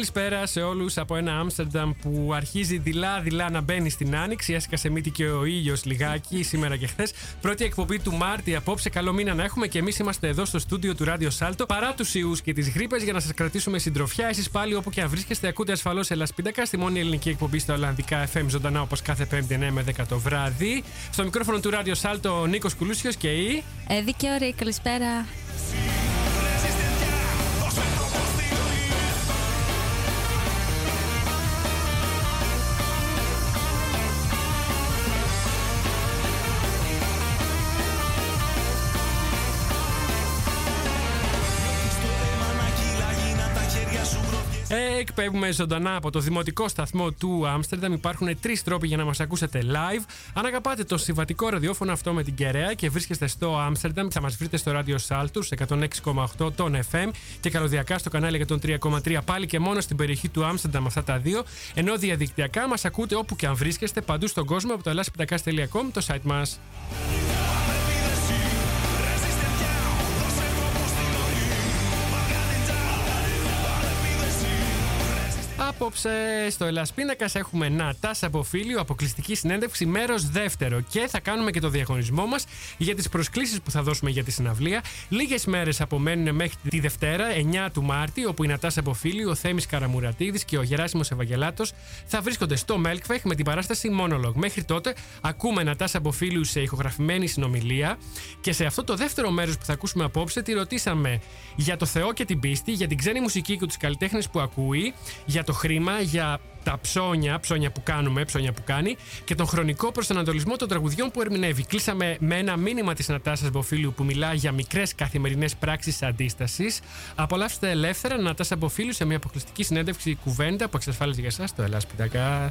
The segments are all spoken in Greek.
Καλησπέρα σε όλους από ένα Άμστερνταμ που αρχίζει δειλά-δειλά να μπαίνει στην άνοιξη. Έσκασε μύτη και ο ήλιος λιγάκι σήμερα και χθες. Πρώτη εκπομπή του Μάρτη απόψε. Καλό μήνα να έχουμε και εμείς είμαστε εδώ στο στούντιο του Ράδιο Σάλτο. Παρά τους ιούς και τις γρήπες για να σας κρατήσουμε συντροφιά. Εσείς πάλι όπου και αν βρίσκεστε, ακούτε ασφαλώς Ελασπίντακα στη μόνη ελληνική εκπομπή στα Ολλανδικά FM ζωντανά όπως κάθε 5 9 με 10 το βράδυ. Στο μικρόφωνο του Ράδιο Σάλτο ο Νίκος Κουλούσιος και η. Εύη και ωραία, καλησπέρα. Εκπέμπουμε ζωντανά από το δημοτικό σταθμό του Άμστερνταμ. Υπάρχουν τρεις τρόποι για να μας ακούσετε live. Αν αγαπάτε το συμβατικό ραδιόφωνο αυτό με την κεραία και βρίσκεστε στο Άμστερνταμ, θα μας βρείτε στο ράδιο Σάλτου 106,8 τον FM και καλωδιακά στο κανάλι 103,3 πάλι και μόνο στην περιοχή του Άμστερνταμ αυτά τα δύο. Ενώ διαδικτυακά μας ακούτε όπου και αν βρίσκεστε παντού στον κόσμο από το ελάσπιτακά.com, το site μας. Απόψε στο Ελλάς Πίνακας έχουμε Νατάσα Αποφίλιο, αποκλειστική συνέντευξη, μέρος δεύτερο. Και θα κάνουμε και το διαγωνισμό μας για τις προσκλήσεις που θα δώσουμε για τη συναυλία. Λίγες μέρες απομένουν μέχρι τη Δευτέρα, 9 του Μάρτη, όπου η Νατάσα Αποφίλιο, ο Θέμης Καραμουρατίδης και ο Γεράσιμος Ευαγγελάτος θα βρίσκονται στο Μέλκφεχ με την παράσταση Monologue. Μέχρι τότε ακούμε Νατάσα Αποφίλιο σε ηχογραφημένη συνομιλία και σε αυτό το δεύτερο μέρος που θα ακούσουμε απόψε τη ρωτήσαμε για το Θεό και την πίστη, για την ξένη μουσική και τους καλλιτέχνες που ακούει, για το χρήμα, για τα ψώνια, ψώνια που κάνουμε, ψώνια που κάνει και τον χρονικό προσανατολισμό των τραγουδιών που ερμηνεύει. Κλείσαμε με ένα μήνυμα της Νατάσας Μποφίλου που μιλά για μικρές καθημερινές πράξεις αντίστασης. Απολαύστε ελεύθερα Νατάσα Μποφίλου σε μια αποκλειστική συνέντευξη κουβέντα που εξασφάλιζε για εσάς το Ελλάς Πιτακά.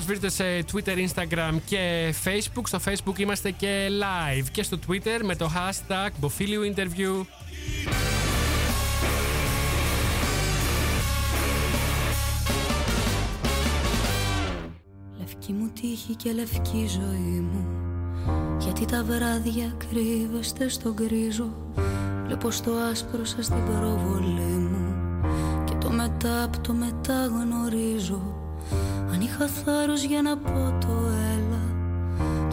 Μας βρείτε σε Twitter, Instagram και Facebook. Στο Facebook είμαστε και live και στο Twitter με το hashtag Bofilio Interview. Λευκή μου τύχη και λευκή ζωή μου Γιατί τα βράδια κρύβεστε στον κρίζο Βλέπω στο άσπρο σας την προβολή μου Και το μετά από το μετά γνωρίζω αν είχα θάρρος για να πω το έλα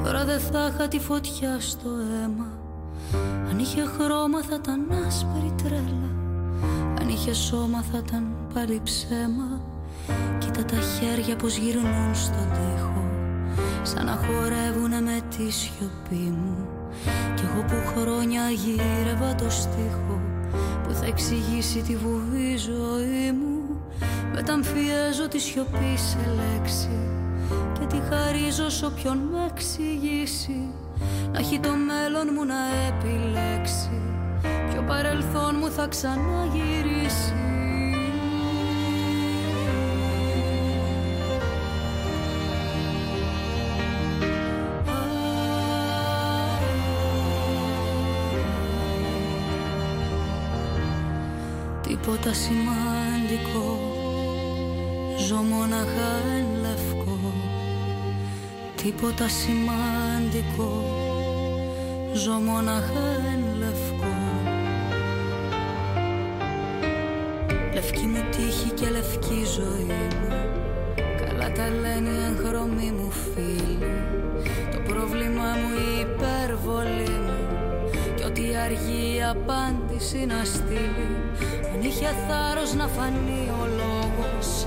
Τώρα δεν θα είχα τη φωτιά στο αίμα. Αν είχε χρώμα θα ήταν άσπρη τρέλα Αν είχε σώμα θα ήταν πάλι ψέμα. Κοίτα τα χέρια πως γυρνούν στον τοίχο Σαν να χορεύουνε με τη σιωπή μου. Κι εγώ που χρόνια γύρευα το στίχο Που θα εξηγήσει τη βουβή ζωή μου Μεταμφιέζω τη σιωπή σε λέξη Και τη χαρίζω σ' όποιον με εξηγήσει. Να έχει το μέλλον μου να επιλέξει Ποιο παρελθόν μου θα ξαναγυρίσει. Τίποτα σημαντικό Ζω μοναχά εν λευκό Τίποτα σημαντικό. Ζω μοναχά εν λευκό. Λευκή μου τύχη και λευκή ζωή μου. Καλά τα λένε οι εγχρωμοί μου φίλοι. Το πρόβλημά μου η υπερβολή μου. Κι ό,τι αργεί η απάντηση να στείλει. Αν είχε θάρρος να φανεί ο λόγος Τώρα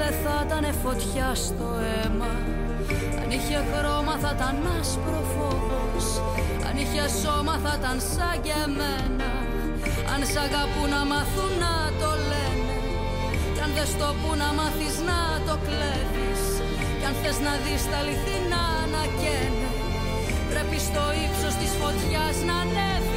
δεν θα ήταν φωτιά στο αίμα. Αν είχε χρώμα θα ήταν άσπρο φόβος Αν είχε σώμα θα ήταν σαν και εμένα. Αν σ' αγαπούν να μάθουν να το λένε. Κι αν δεν στο που να μάθεις να το κλέβεις. Κι αν θες να δεις τα αληθινά να καίνε. Πρέπει στο ύψος της φωτιάς να ανέβεις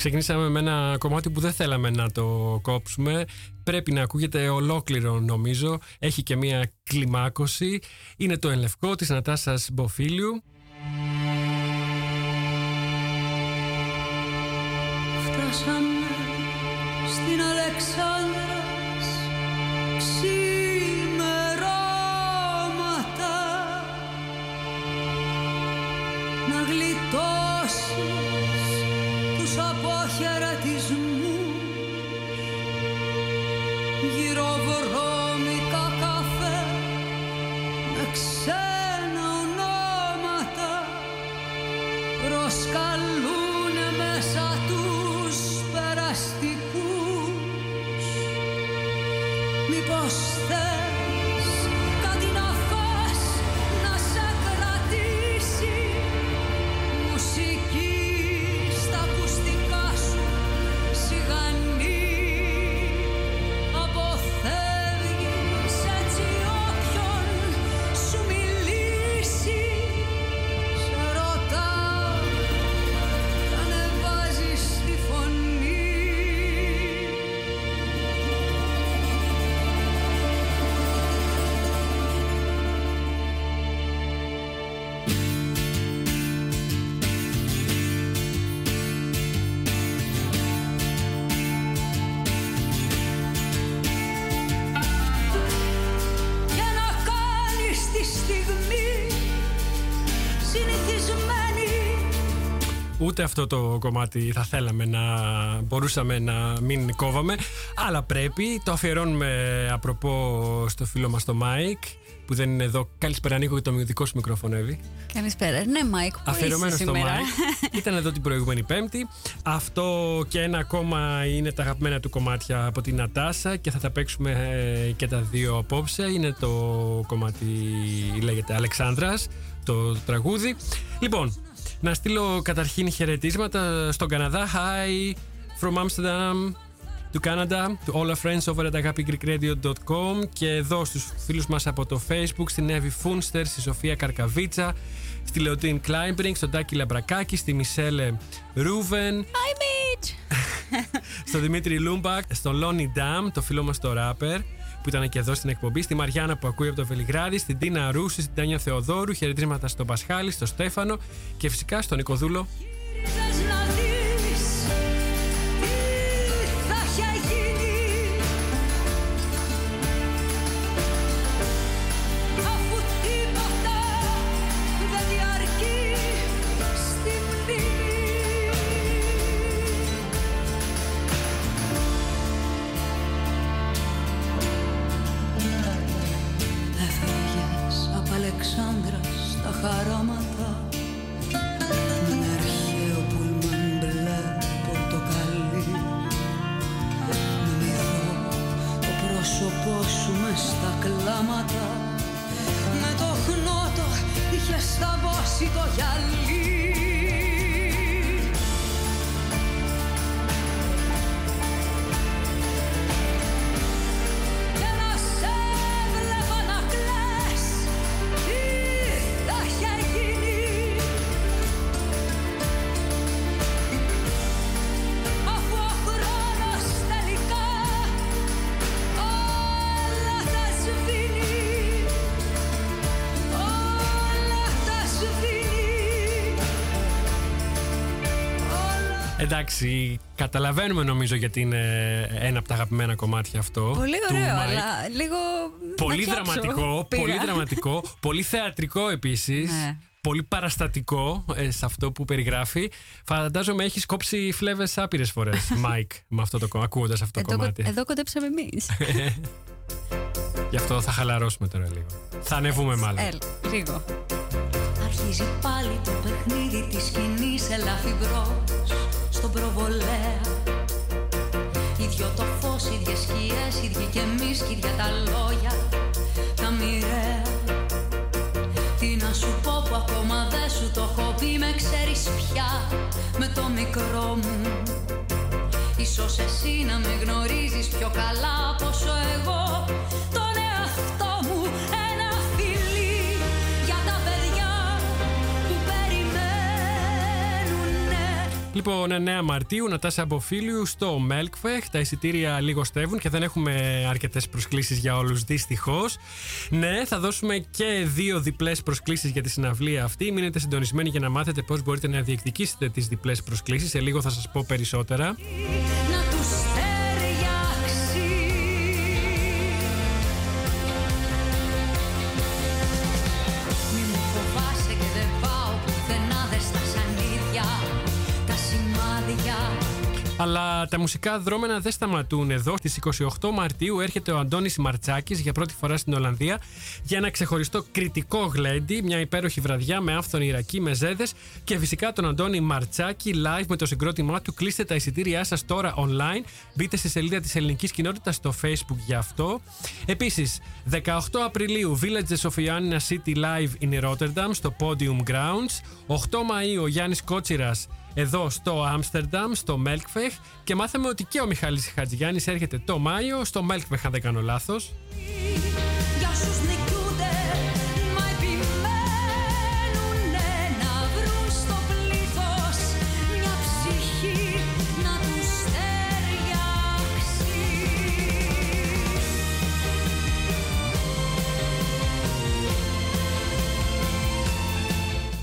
Ξεκινήσαμε με ένα κομμάτι που δεν θέλαμε να το κόψουμε. Πρέπει να ακούγεται ολόκληρο νομίζω. Έχει και μία κλιμάκωση. Είναι το ελευκό της Νατάσας Μποφίλιου. Φτάσαμε Ούτε αυτό το κομμάτι θα θέλαμε να μπορούσαμε να μην κόβαμε. Αλλά πρέπει. Το αφιερώνουμε απροπό στο φίλο μας το Μάικ που δεν είναι εδώ. Καλησπέρα Νίκο και το δικό σου μικροφωνεύει. Καλησπέρα. Ναι, Μάικ, πού Αφιερωμένο είσαι στο σήμερα. Μάικ. Ήταν εδώ την προηγούμενη Πέμπτη. Αυτό και ένα ακόμα είναι τα αγαπημένα του κομμάτια από την Νατάσα και θα τα παίξουμε ε, και τα δύο απόψε. Είναι το κομμάτι λέγεται Αλεξάνδρας, το τραγούδι. Λοιπόν, να στείλω καταρχήν χαιρετίσματα στον Καναδά. Hi from Amsterdam to Canada, to all our friends over at agapigreekradio.com και εδώ στους φίλους μας από το Facebook, στην Εύη Φούνστερ, στη Σοφία Καρκαβίτσα, στη Λεωτίν Κλάιμπρινγκ, στον Τάκη Λαμπρακάκη, στη Μισέλε Ρούβεν, Hi, Mitch! στον Δημήτρη Λούμπακ, στον Λόνι Ντάμ, το φίλο μας το ράπερ που ήταν και εδώ στην εκπομπή, στη Μαριάννα που ακούει από το Βελιγράδι, στην Τίνα Ρούση, στην Τάνια Θεοδόρου, χαιρετίσματα στον Πασχάλη, στον Στέφανο και φυσικά στον Νικοδούλο Εντάξει, καταλαβαίνουμε νομίζω γιατί είναι ένα από τα αγαπημένα κομμάτια αυτό. Πολύ του ωραίο, Mike. αλλά λίγο. Πολύ να κλάψω. δραματικό, Πήρα. πολύ δραματικό, πολύ θεατρικό επίσης. Ναι. πολύ παραστατικό ε, σε αυτό που περιγράφει. Φαντάζομαι έχεις κόψει φλέβες άπειρες φορές, Μάικ, με αυτό το ακούγοντας αυτό το Εδώ, κομμάτι. εδώ κοντέψαμε εμείς. Γι' αυτό θα χαλαρώσουμε τώρα λίγο. Θα ανεβούμε μάλλον. Ελ, λίγο. Αρχίζει πάλι το παιχνίδι της σκηνής Ελάφι μπρος στον προβολέα Ίδιο το φως, ίδιες σκιές, ίδιοι και εμείς Κι ίδια τα λόγια, τα μοιραία. Τι να σου πω που ακόμα δεν σου το έχω πει Με ξέρεις πια με το μικρό μου. Ίσως εσύ να με γνωρίζεις πιο καλά πόσο εγώ. Τον Λοιπόν, 9 Μαρτίου, Νατάσα Αμποφίλιου στο Melkfech. Τα εισιτήρια λιγοστεύουν και δεν έχουμε αρκετές προσκλήσεις για όλους, δυστυχώς. Ναι, θα δώσουμε και δύο διπλές προσκλήσεις για τη συναυλία αυτή. Μείνετε συντονισμένοι για να μάθετε πώς μπορείτε να διεκδικήσετε τις διπλές προσκλήσεις. Σε λίγο θα σας πω περισσότερα. Αλλά τα μουσικά δρόμενα δεν σταματούν εδώ. Στις 28 Μαρτίου έρχεται ο Αντώνης Μαρτσάκης για πρώτη φορά στην Ολλανδία για ένα ξεχωριστό κριτικό γλέντι, μια υπέροχη βραδιά με άφθονη Ιρακή, με ζέδες και φυσικά τον Αντώνη Μαρτσάκη live με το συγκρότημά του. Κλείστε τα εισιτήριά σας τώρα online. Μπείτε στη σελίδα της ελληνικής κοινότητας στο Facebook για αυτό. Επίσης, 18 Απριλίου Villages of Ioannina City Live in Rotterdam στο Podium Grounds. 8 Μαΐου ο Γιάννης Κότσιρας εδώ στο Άμστερνταμ, στο Melkfech και μάθαμε ότι και ο Μιχάλης Χατζηγιάννης έρχεται το Μάιο. Στο Melkfech αν δεν κάνω λάθος.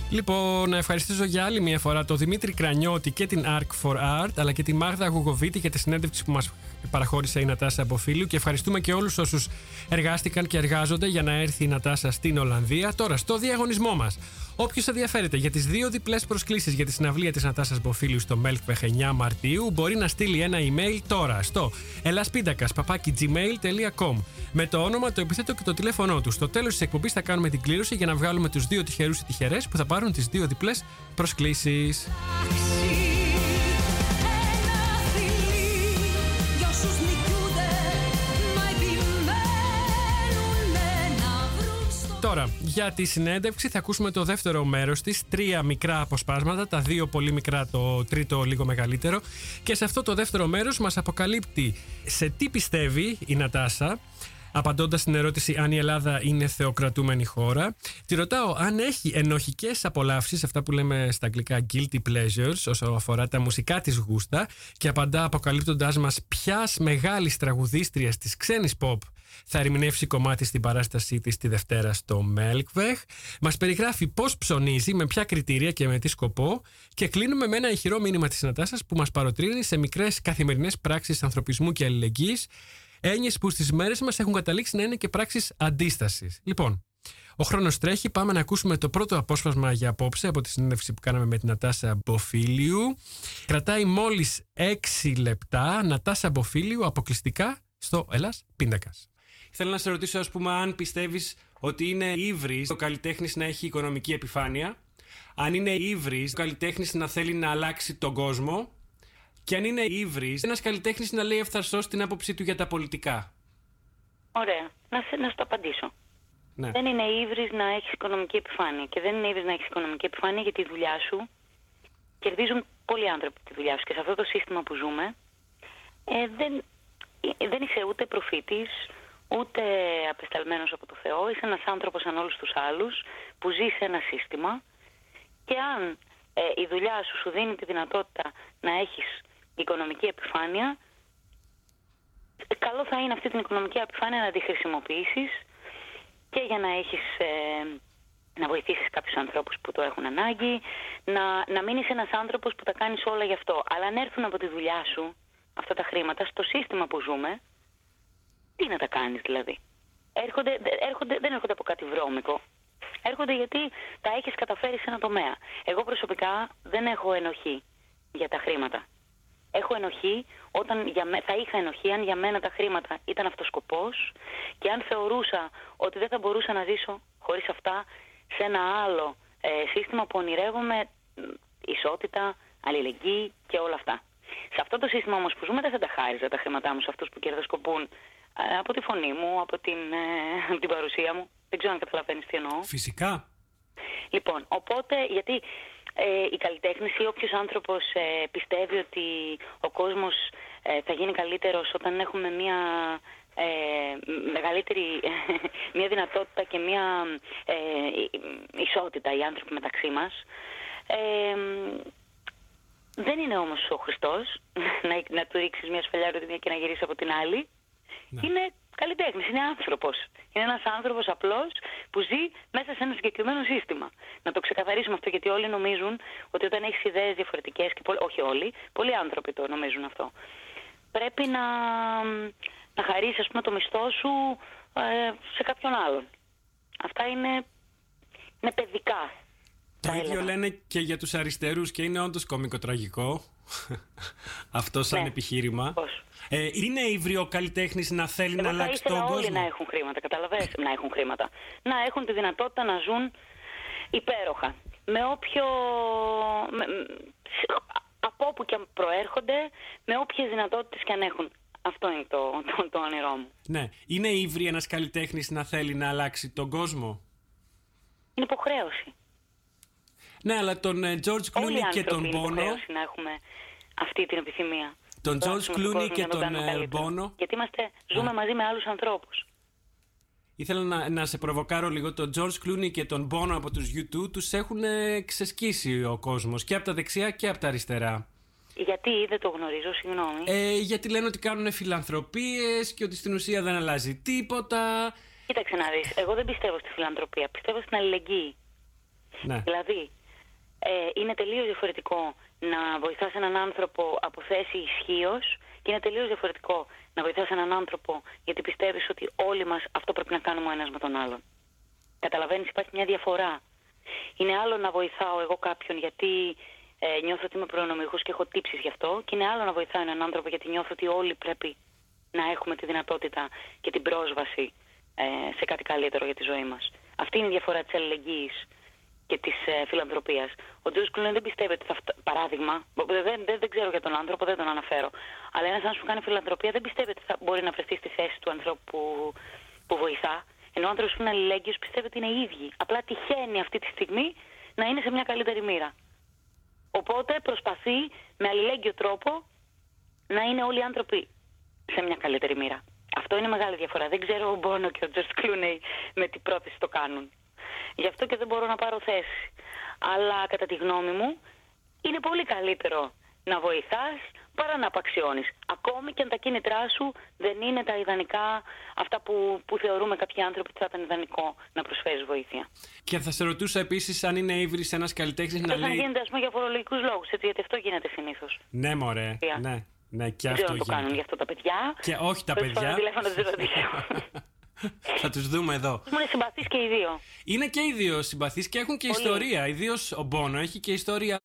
Λοιπόν, να ευχαριστήσω για άλλη μια φορά τον Δημήτρη Κρανιώτη και την Arc for Art, αλλά και τη Μάγδα Γουγοβίτη για τη συνέντευξη που μας παραχώρησε η Νατάσα από φίλου. Και ευχαριστούμε και όλους όσους εργάστηκαν και εργάζονται για να έρθει η Νατάσα στην Ολλανδία. Τώρα, στο διαγωνισμό μας. Όποιος ενδιαφέρεται για τις δύο διπλές προσκλήσεις για τη συναυλία της Νατάσας Μποφίλιου στο Melkpech 9 Μαρτίου, μπορεί να στείλει ένα email τώρα στο ελασπίντακα.gmail.com με το όνομα, το επιθέτω και το τηλέφωνό του. Στο τέλος της εκπομπής θα κάνουμε την κλήρωση για να βγάλουμε τους δύο τυχερούς ή τυχερές που θα πάρουν τις δύο διπλές προσκλήσεις. Τώρα, για τη συνέντευξη θα ακούσουμε το δεύτερο μέρος της. Τρία μικρά αποσπάσματα, τα δύο πολύ μικρά, το τρίτο λίγο μεγαλύτερο. Και σε αυτό το δεύτερο μέρος μας αποκαλύπτει σε τι πιστεύει η Νατάσα. Απαντώντας στην ερώτηση αν η Ελλάδα είναι θεοκρατούμενη χώρα, τη ρωτάω αν έχει ενοχικές απολαύσεις, αυτά που λέμε στα αγγλικά guilty pleasures, όσο αφορά τα μουσικά της γούστα, και απαντά αποκαλύπτοντάς μας ποιας μεγάλης τραγουδίστριας της ξένης pop θα ερμηνεύσει κομμάτι στην παράστασή της τη Δευτέρα στο Melkvech. Μας περιγράφει πώς ψωνίζει, με ποια κριτήρια και με τι σκοπό και κλείνουμε με ένα ηχηρό μήνυμα της Νατάσας που μας παροτρύνει σε μικρές καθημερινές πράξεις ανθρωπισμού και αλληλεγγύης, έννοιες που στις μέρες μας έχουν καταλήξει να είναι και πράξεις αντίστασης. Λοιπόν, ο χρόνος τρέχει. Πάμε να ακούσουμε το πρώτο απόσπασμα για απόψε από τη συνέντευξη που κάναμε με την Νατάσα Μποφίλιου. Κρατάει μόλις 6 λεπτά. Νατάσα Μποφίλιου αποκλειστικά στο Ελλάς Πίντακα. Θέλω να σε ρωτήσω, ας πούμε, αν πιστεύεις ότι είναι ύβρις ο καλλιτέχνης να έχει οικονομική επιφάνεια, αν είναι ύβρις ο καλλιτέχνης να θέλει να αλλάξει τον κόσμο, και αν είναι ύβρις ένας καλλιτέχνης να λέει ευθαρσώ την άποψή του για τα πολιτικά. Ωραία. Να, σε, να σου το απαντήσω. Ναι. Δεν είναι ύβρις να έχεις οικονομική επιφάνεια. Και δεν είναι ύβρις να έχεις οικονομική επιφάνεια γιατί η δουλειά σου κερδίζουν πολλοί άνθρωποι τη δουλειά σου. Και σε αυτό το σύστημα που ζούμε, ε, δεν, ε, δεν είσαι ούτε προφήτης, ούτε απεσταλμένος από το Θεό. Είσαι ένας άνθρωπος σαν όλους τους άλλους που ζει σε ένα σύστημα. Και αν ε, η δουλειά σου σου δίνει τη δυνατότητα να έχεις οικονομική επιφάνεια, ε, καλό θα είναι αυτή την οικονομική επιφάνεια να τη χρησιμοποιήσεις και για να έχεις ε, να βοηθήσεις κάποιους ανθρώπους που το έχουν ανάγκη, να, να μην είσαι ένας άνθρωπος που τα κάνεις όλα γι' αυτό. Αλλά αν έρθουν από τη δουλειά σου αυτά τα χρήματα στο σύστημα που ζούμε, τι να τα κάνεις δηλαδή; Έρχονται, δε- έρχονται, δεν έρχονται από κάτι βρώμικο. Έρχονται γιατί τα έχεις καταφέρει σε ένα τομέα. Εγώ προσωπικά δεν έχω ενοχή για τα χρήματα. Έχω ενοχή όταν για με... θα είχα ενοχή αν για μένα τα χρήματα ήταν αυτός σκοπός και αν θεωρούσα ότι δεν θα μπορούσα να ζήσω χωρίς αυτά σε ένα άλλο ε, σύστημα που ονειρεύομαι ισότητα, αλληλεγγύη και όλα αυτά. Σε αυτό το σύστημα όμως που ζούμε δεν θα τα χάριζα τα χρήματά μου σε αυτούς που κερδοσκοπούν ε, από τη φωνή μου, από την, ε, την παρουσία μου. Δεν ξέρω αν καταλαβαίνεις τι εννοώ. Φυσικά. Λοιπόν, οπότε, γιατί ε, η καλλιτέχνη ή όποιος άνθρωπος ε, πιστεύει ότι ο κόσμος ε, θα γίνει καλύτερος όταν έχουμε μια ε, μεγαλύτερη μια δυνατότητα και μια ε, ισότητα οι άνθρωποι μεταξύ μας. δεν είναι όμως ο Χριστός να, να του ρίξεις μια σφαλιά μια και να γυρίσεις από την άλλη. Ναι. Είναι καλλιτέχνης, είναι άνθρωπος. Είναι ένας άνθρωπος απλός που ζει μέσα σε ένα συγκεκριμένο σύστημα. Να το ξεκαθαρίσουμε αυτό, γιατί όλοι νομίζουν ότι όταν έχεις ιδέες διαφορετικές, και όχι όλοι, πολλοί άνθρωποι το νομίζουν αυτό. Πρέπει να, να χαρίσεις, ας πούμε, το μισθό σου ε, σε κάποιον άλλον. Αυτά είναι, είναι παιδικά. Το ίδιο λένε και για τους αριστερούς και είναι όντως κομικοτραγικό αυτό σαν ναι. επιχείρημα. Πώς; Ε, είναι ύβριο καλλιτέχνη να θέλει Εγώ να αλλάξει τον κόσμο. όλοι να έχουν χρήματα, καταλαβαίνεις, να έχουν χρήματα. Να έχουν τη δυνατότητα να ζουν υπέροχα. Με όποιο... Με, από όπου και αν προέρχονται, με όποιες δυνατότητες και αν έχουν. Αυτό είναι το, το, το όνειρό μου. Ναι. Είναι ύβρι ένας καλλιτέχνης να θέλει να αλλάξει τον κόσμο; Είναι υποχρέωση. Ναι, αλλά τον ε, George Clooney και τον Bono. Είναι να έχουμε αυτή την επιθυμία. Τον George Clooney και τον ε, Bono. Γιατί είμαστε, ζούμε μαζί με άλλους ανθρώπους. Ήθελα να, να σε προβοκάρω λίγο. Τον George Clooney και τον Bono από τους YouTube τους έχουν ε, ξεσκίσει ο κόσμος και από τα δεξιά και από τα αριστερά. Γιατί δεν το γνωρίζω, συγγνώμη. Ε, γιατί λένε ότι κάνουν φιλανθρωπίες και ότι στην ουσία δεν αλλάζει τίποτα. Κοίταξε να δεις, εγώ δεν πιστεύω στη φιλανθρωπία, πιστεύω στην αλληλεγγύη. Ναι. Δηλαδή, ε, είναι τελείως διαφορετικό να βοηθάς έναν άνθρωπο από θέση ισχύως και είναι τελείως διαφορετικό να βοηθάς έναν άνθρωπο γιατί πιστεύεις ότι όλοι μας αυτό πρέπει να κάνουμε ο ένας με τον άλλον. Καταλαβαίνεις υπάρχει μια διαφορά. Είναι άλλο να βοηθάω εγώ κάποιον γιατί ε, νιώθω ότι είμαι προνομιούχος και έχω τύψεις γι' αυτό και είναι άλλο να βοηθάω έναν άνθρωπο γιατί νιώθω ότι όλοι πρέπει να έχουμε τη δυνατότητα και την πρόσβαση ε, σε κάτι καλύτερο για τη ζωή μας. Αυτή είναι η διαφορά της αλληλεγγύης και της ε, φιλανθρωπίας. Ο Τζο Κλούνε δεν πιστεύει ότι θα Παράδειγμα, δεν, δεν, δεν ξέρω για τον άνθρωπο, δεν τον αναφέρω. Αλλά ένας άνθρωπος που κάνει φιλανθρωπία δεν πιστεύει ότι θα μπορεί να βρεθεί στη θέση του ανθρώπου που, που βοηθά. Ενώ ο άνθρωπος που είναι αλληλέγγυος πιστεύει ότι είναι ίδιοι. Απλά τυχαίνει αυτή τη στιγμή να είναι σε μια καλύτερη μοίρα. Οπότε προσπαθεί με αλληλέγγυο τρόπο να είναι όλοι οι άνθρωποι σε μια καλύτερη μοίρα. Αυτό είναι μεγάλη διαφορά. Δεν ξέρω ο Μπόνο και ο Τζορτ Κλούνεϊ με τι πρόθεση το κάνουν. Γι' αυτό και δεν μπορώ να πάρω θέση. Αλλά κατά τη γνώμη μου είναι πολύ καλύτερο να βοηθάς παρά να απαξιώνεις. Ακόμη και αν τα κίνητρά σου δεν είναι τα ιδανικά, αυτά που, που θεωρούμε κάποιοι άνθρωποι ότι θα ήταν ιδανικό να προσφέρεις βοήθεια. Και θα σε ρωτούσα επίσης αν είναι ύβρις ένας καλλιτέχνης να λέει... Αυτό γίνεται ας πούμε για φορολογικούς λόγους, έτσι, γιατί αυτό γίνεται συνήθως. Ναι μωρέ, ναι. Ναι, και αυτό δεν το κάνουν γι' αυτό τα παιδιά. Και όχι τα παιδιά. Θα τους δούμε εδώ. Είναι συμπαθεί και οι δύο. Είναι και οι δύο συμπαθείς και έχουν και ιστορία. Ιδίως ο Μπόνο έχει και ιστορία.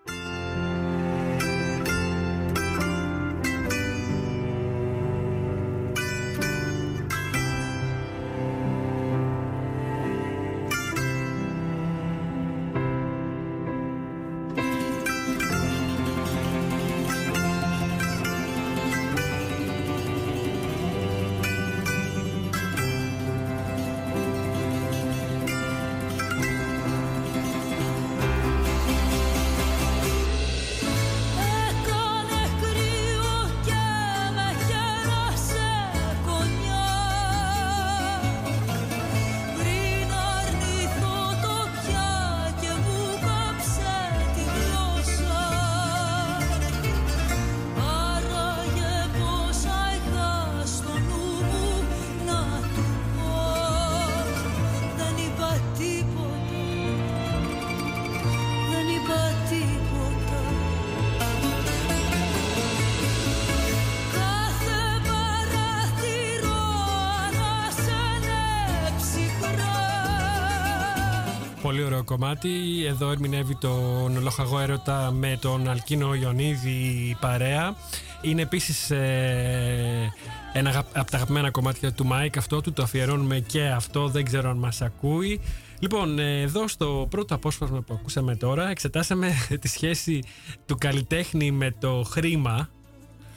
Κομμάτι. Εδώ ερμηνεύει τον λοχαγό έρωτα με τον Αλκίνο Ιωνίδη παρέα. Είναι επίσης ε, ένα από τα αγαπημένα κομμάτια του Μάικ αυτό του, το αφιερώνουμε και αυτό, δεν ξέρω αν μας ακούει. Λοιπόν, ε, εδώ στο πρώτο απόσπασμα που ακούσαμε τώρα εξετάσαμε τη σχέση του καλλιτέχνη με το χρήμα.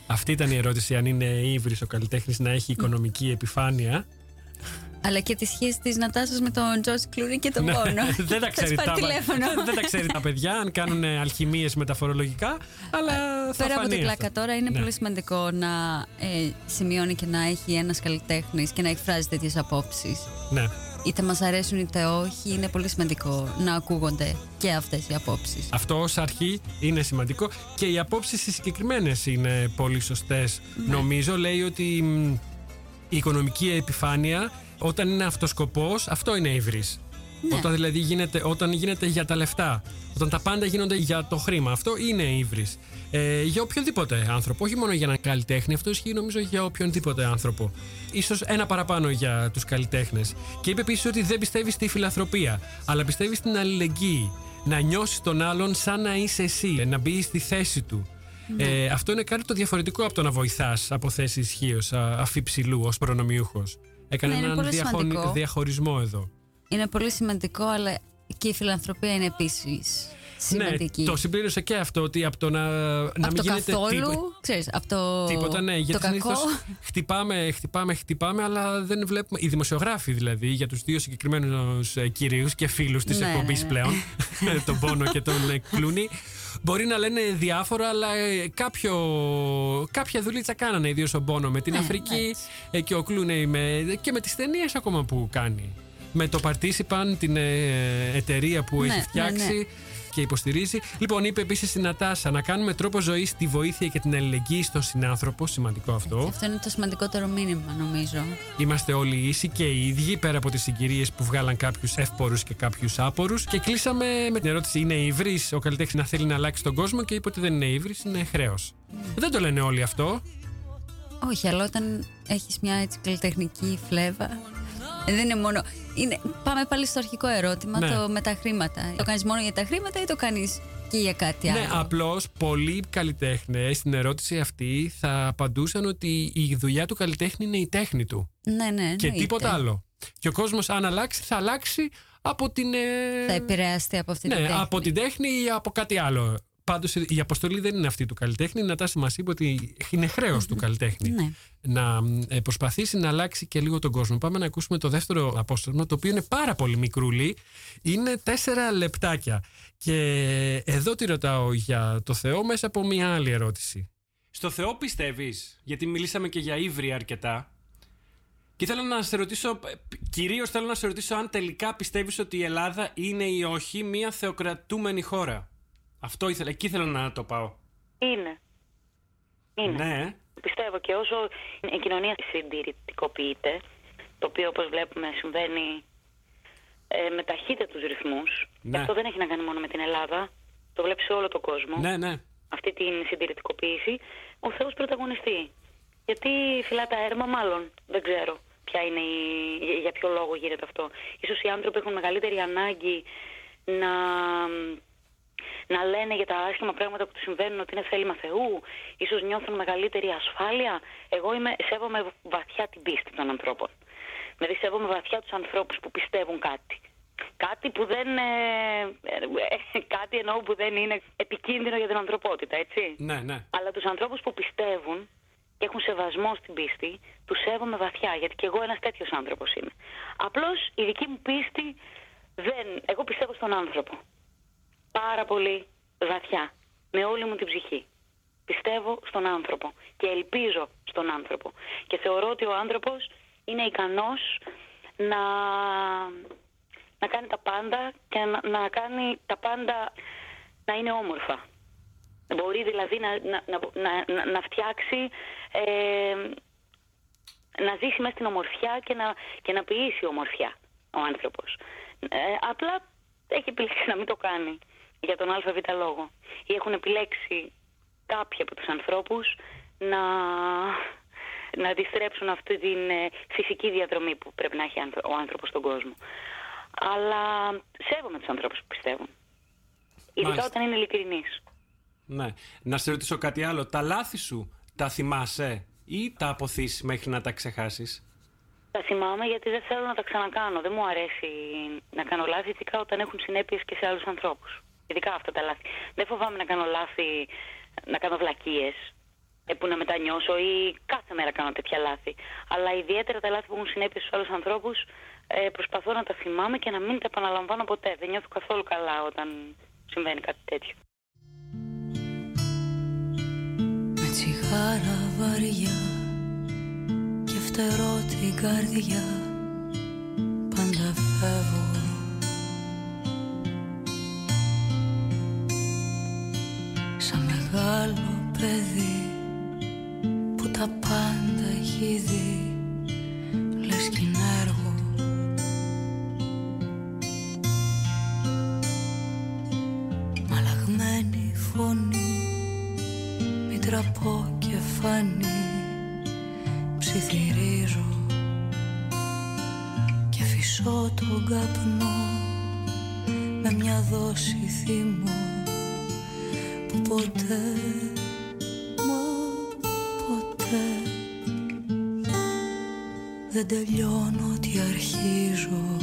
Αυτή ήταν η ερώτηση, αν είναι ύβρις ο καλλιτέχνης να έχει οικονομική επιφάνεια. Αλλά και τη σχέση τη Νατάσα με τον Τζορτ Κλούνι και τον Ναι, Πόνο. δεν, τα Θα ξέρει σου πάρει τα, τηλέφωνο. δεν τα ξέρει τα παιδιά αν κάνουν αλχημίες μεταφορολογικά, αλλά θα Πέρα από φανεί την αυτό. πλάκα τώρα, είναι Ναι. πολύ σημαντικό να ε, σημειώνει και να έχει ένας καλλιτέχνης και να εκφράζει τέτοιες απόψεις. Ναι. Είτε μας αρέσουν είτε όχι, είναι πολύ σημαντικό να ακούγονται και αυτές οι απόψεις. Αυτό ως αρχή είναι σημαντικό και οι απόψεις οι συγκεκριμένες είναι πολύ σωστές. Ναι. Νομίζω λέει ότι μ, η οικονομική επιφάνεια όταν είναι αυτοσκοπός αυτό είναι ύβρις. Ναι. Όταν δηλαδή γίνεται, όταν γίνεται για τα λεφτά, όταν τα πάντα γίνονται για το χρήμα, αυτό είναι ύβρις. Ε, για οποιονδήποτε άνθρωπο, όχι μόνο για έναν καλλιτέχνη, αυτό ισχύει νομίζω για οποιονδήποτε άνθρωπο. Ίσως ένα παραπάνω για τους καλλιτέχνες. Και είπε επίσης ότι δεν πιστεύει στη φιλανθρωπία, αλλά πιστεύει στην αλληλεγγύη. Να νιώσεις τον άλλον σαν να είσαι εσύ, να μπει στη θέση του. Ε, αυτό είναι κάτι το διαφορετικό από το να βοηθάς από θέση ισχύως αφιψηλού ως προνομιούχος. Έκανε Ναι, είναι έναν πολύ διαχωνι- σημαντικό. διαχωρισμό εδώ. Είναι πολύ σημαντικό, αλλά και η φιλανθρωπία είναι επίσης σημαντική. Ναι, το συμπλήρωσε και αυτό ότι από το να, να από μην το γίνεται καθόλου, τίποτα. ξέρεις, από το, Τίποτα, ναι. το Γιατί κακό. συνήθως χτυπάμε, χτυπάμε, χτυπάμε, αλλά δεν βλέπουμε. Οι δημοσιογράφοι δηλαδή, για τους δύο συγκεκριμένους κυρίους και φίλους της Ναι, εκπομπής ναι, ναι. πλέον, τον Πόνο και τον ε, Κλούνι, μπορεί να λένε διάφορα, αλλά ε, κάποιο, κάποια δουλίτσα κάνανε, ιδίως ο Μπόνο με την Ναι, Αφρική έτσι. ε, και ο Κλούνι με, και με τις ταινίες ακόμα που κάνει. Με το Participant, την ε, εταιρεία που Ναι, έχει ναι, φτιάξει ναι. Και υποστηρίζει. Λοιπόν, είπε επίσης η Νατάσα να κάνουμε τρόπο ζωής τη βοήθεια και την αλληλεγγύη στον συνάνθρωπο. Σημαντικό αυτό. Αυτό είναι το σημαντικότερο μήνυμα, νομίζω. Είμαστε όλοι ίσοι και οι ίδιοι πέρα από τις συγκυρίες που βγάλαν κάποιους εύπορους και κάποιους άπορους. Και κλείσαμε με την ερώτηση: Είναι ύβρι ο καλλιτέχνης να θέλει να αλλάξει τον κόσμο και είπε ότι δεν είναι ύβρι, είναι χρέος. Δεν το λένε όλοι αυτό. Όχι, αλλά όταν έχεις μια έτσι καλλιτεχνική φλέβα. ε, Δεν είναι μόνο. Είναι, πάμε πάλι στο αρχικό ερώτημα, Ναι. το με τα χρήματα. Το κάνεις μόνο για τα χρήματα ή το κάνεις και για κάτι άλλο; Ναι, απλώς πολλοί καλλιτέχνες στην ερώτηση αυτή θα απαντούσαν ότι η δουλειά του καλλιτέχνη είναι η τέχνη του. ναι, ναι, Και εννοείται. τίποτα άλλο. Και ο κόσμος, αν αλλάξει, θα αλλάξει από την. ε, Θα επηρεαστεί από αυτή ναι, την τέχνη. από την τέχνη ή από κάτι άλλο. Πάντως η αποστολή δεν είναι αυτή του καλλιτέχνη. Η Νατάση μας είπε ότι είναι χρέος του καλλιτέχνη Ναι. να ε, προσπαθήσει να αλλάξει και λίγο τον κόσμο. Πάμε να ακούσουμε το δεύτερο απόστασμα, το οποίο είναι πάρα πολύ μικρούλι. Είναι τέσσερα λεπτάκια. Και εδώ τη ρωτάω για το Θεό μέσα από μια άλλη ερώτηση. Στο Θεό πιστεύεις, γιατί μιλήσαμε και για ύβρι αρκετά. Και θέλω να σε ρωτήσω, κυρίως θέλω να σε ρωτήσω αν τελικά πιστεύεις ότι η Ελλάδα είναι ή όχι μια θεοκρατούμενη χώρα. Αυτό ήθελα, εκεί θέλω να το πάω. Είναι. Είναι. Ναι. Πιστεύω και όσο η κοινωνία συντηρητικοποιείται, το οποίο όπως βλέπουμε συμβαίνει ε, με ταχύτητους ρυθμούς, Ναι. και αυτό δεν έχει να κάνει μόνο με την Ελλάδα, το βλέπει σε όλο τον κόσμο, Ναι, ναι. αυτή την συντηρητικοποίηση, ο Θεός πρωταγωνιστεί. Γιατί φυλά τα έρμα μάλλον, δεν ξέρω ποια είναι η, για- για ποιο λόγο γίνεται αυτό. Ίσως οι άνθρωποι έχουν μεγαλύτερη ανάγκη να, να λένε για τα άσχημα πράγματα που τους συμβαίνουν ότι είναι θέλημα Θεού. Ίσως νιώθουν μεγαλύτερη ασφάλεια. Εγώ είμαι, σέβομαι βαθιά την πίστη των ανθρώπων. Δηλαδή σέβομαι βαθιά τους ανθρώπους που πιστεύουν κάτι. Κάτι που δεν. ε, ε, κάτι εννοώ που δεν είναι επικίνδυνο για την ανθρωπότητα, έτσι. Ναι, ναι. Αλλά τους ανθρώπους που πιστεύουν και έχουν σεβασμό στην πίστη, τους σέβομαι βαθιά, γιατί και εγώ ένας τέτοιος άνθρωπος είμαι. Απλώς η δική μου πίστη δεν... Εγώ πιστεύω στον άνθρωπο. Πάρα πολύ βαθιά. Με όλη μου την ψυχή. Πιστεύω στον άνθρωπο και ελπίζω στον άνθρωπο. Και θεωρώ ότι ο άνθρωπος είναι ικανός να, να κάνει τα πάντα και να, να κάνει τα πάντα να είναι όμορφα. Μπορεί δηλαδή να, να, να, να, να φτιάξει, ε, να ζήσει μέσα στην ομορφιά και να, και να ποιήσει ομορφιά ο άνθρωπος. Ε, απλά έχει επιλέξει να μην το κάνει για τον ΑΒ λόγο. Ή έχουν επιλέξει κάποιοι από τους ανθρώπους να, να αντιστρέψουν αυτή την ε, φυσική διαδρομή που πρέπει να έχει άνθρω- ο άνθρωπος στον κόσμο. Αλλά σέβομαι τους ανθρώπους που πιστεύουν. Ειδικά Μάλιστα. όταν είναι ειλικρινείς. Ναι. Να σε ρωτήσω κάτι άλλο. Τα λάθη σου τα θυμάσαι ή τα αποθείς μέχρι να τα ξεχάσεις; Τα θυμάμαι γιατί δεν θέλω να τα ξανακάνω. Δεν μου αρέσει να κάνω λάθη, ειδικά όταν έχουν συνέπειες και σε άλλους ανθρώπους. Ειδικά αυτά τα λάθη. Δεν φοβάμαι να κάνω λάθη, να κάνω βλακίες που να μετανιώσω ή κάθε μέρα κάνω τέτοια λάθη. Αλλά ιδιαίτερα τα λάθη που έχουν συνέπειες στους άλλους ανθρώπους ε, προσπαθώ να τα θυμάμαι και να μην τα επαναλαμβάνω ποτέ. Δεν νιώθω καθόλου καλά όταν συμβαίνει κάτι τέτοιο. Με τσιγάρα βαριά και φτερώ την καρδιά πάντα φεύγω μεγάλο παιδί που τα πάντα έχει δει λες κι είναι έργο. Μαλαγμένη φωνή μην τραπώ και φανεί Ψιθυρίζω Και φυσώ τον καπνό Με μια δόση θυμό Που ποτέ Μα ποτέ. Δεν τελειώνω τι αρχίζω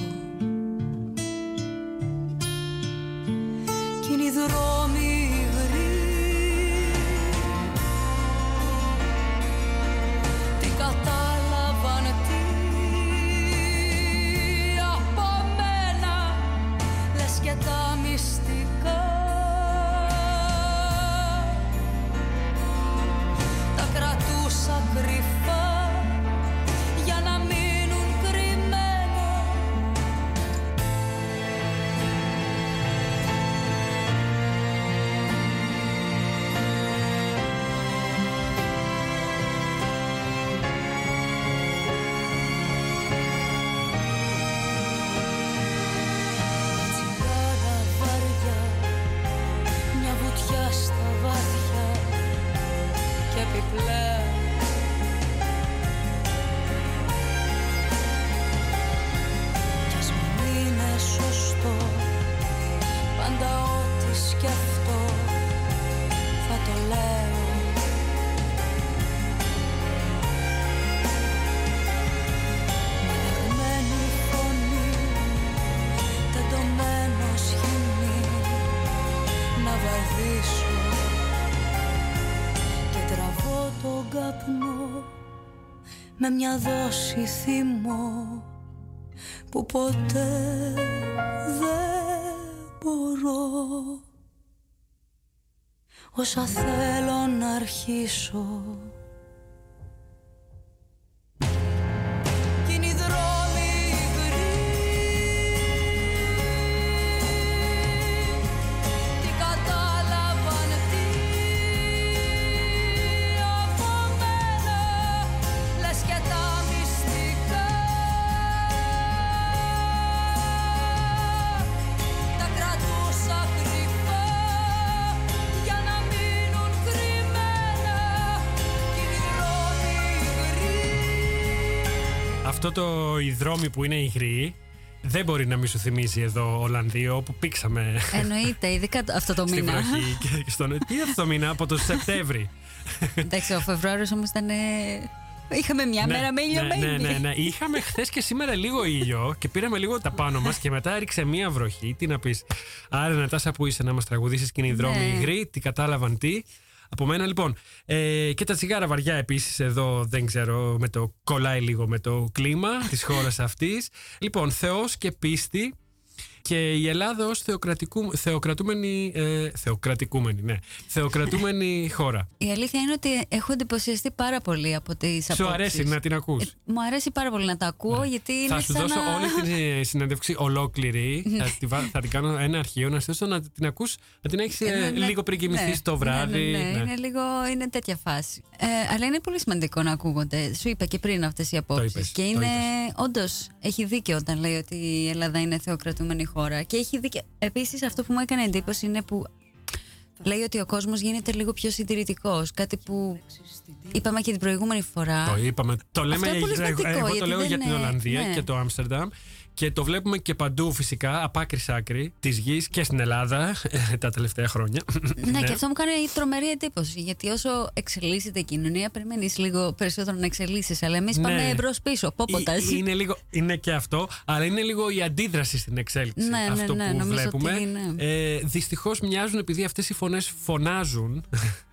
μια δόση θυμό που ποτέ δεν μπορώ. Όσα θέλω να αρχίσω Αυτό το υδρόμι που είναι υγρή δεν μπορεί να μη σου θυμίζει εδώ Ολλανδίο όπου πήξαμε Εννοείται, ειδικά το- αυτό το στη μήνα. βροχή. και στον... Τι αυτό το μήνα από το Σεπτέμβρη. Εντάξει, ο Φεβρουάριος όμως ήταν. ε, Είχαμε μια μέρα με ήλιο ναι, ναι, baby. ναι, ναι. Είχαμε χθες και σήμερα λίγο ήλιο και πήραμε λίγο τα πάνω μας και μετά έριξε μία βροχή. Τι να πεις. Άρα, Νατάσα, που είσαι να μας τραγουδήσεις και είναι οι δρόμοι Ναι. υγροί, τι κατάλαβαν τι. Από μένα λοιπόν. Ε, και τα τσιγάρα βαριά επίσης εδώ, δεν ξέρω, με το κολλάει λίγο με το κλίμα της χώρας αυτής. Λοιπόν, Θεός και πίστη. Και η Ελλάδα ως θεοκρατικού, θεοκρατούμενη, ε, θεοκρατικούμενη, ναι, θεοκρατούμενη χώρα. Η αλήθεια είναι ότι έχω εντυπωσιαστεί πάρα πολύ από τις απόψεις. Σου αρέσει να την ακούς; μου αρέσει πάρα πολύ να τα ακούω γιατί είναι Θα σου σαν δώσω να... όλη την ε, συνέντευξη ολόκληρη. θα, τη βα- θα την κάνω ένα αρχείο να σου δώσω να την ακούς, να την έχεις ε, Ναι, ναι, λίγο πριν κοιμηθείς ναι, το βράδυ. Ναι, ναι, ναι, ναι. Είναι λίγο είναι τέτοια φάση. Ε, αλλά είναι πολύ σημαντικό να ακούγονται. Σου είπα και πριν αυτές οι απόψει. είπες, Και το είναι. είπες. Όντως, έχει δίκιο όταν λέει ότι η Ελλάδα είναι θεοκρατούμενη χώρα. Και έχει δίκιο. Επίσης, αυτό που μου έκανε εντύπωση είναι που λέει ότι ο κόσμος γίνεται λίγο πιο συντηρητικός. Κάτι που είπαμε και την προηγούμενη φορά. Το είπαμε. Το λέμε είναι πολύ εγώ, σημαντικό, εγώ το γιατί λέω δεν για την είναι- Ολλανδία ναι. και το Άμστερνταμ. Και το βλέπουμε και παντού φυσικά, από άκρη σ' άκρη της γης και στην Ελλάδα τα τελευταία χρόνια. Ναι, και αυτό μου κάνει τρομερή εντύπωση. Γιατί όσο εξελίσσεται η κοινωνία, περιμένεις λίγο περισσότερο να εξελίσσεις. Αλλά εμείς Ναι. πάμε εμπρό-πίσω. Πόποτα. Ε, Είναι, λίγο, είναι και αυτό, αλλά είναι λίγο η αντίδραση στην εξέλιξη. Ναι, ναι, αυτό ναι, που νομίζω βλέπουμε. ότι είναι. Ε, Δυστυχώς μοιάζουν επειδή αυτές οι φωνές φωνάζουν.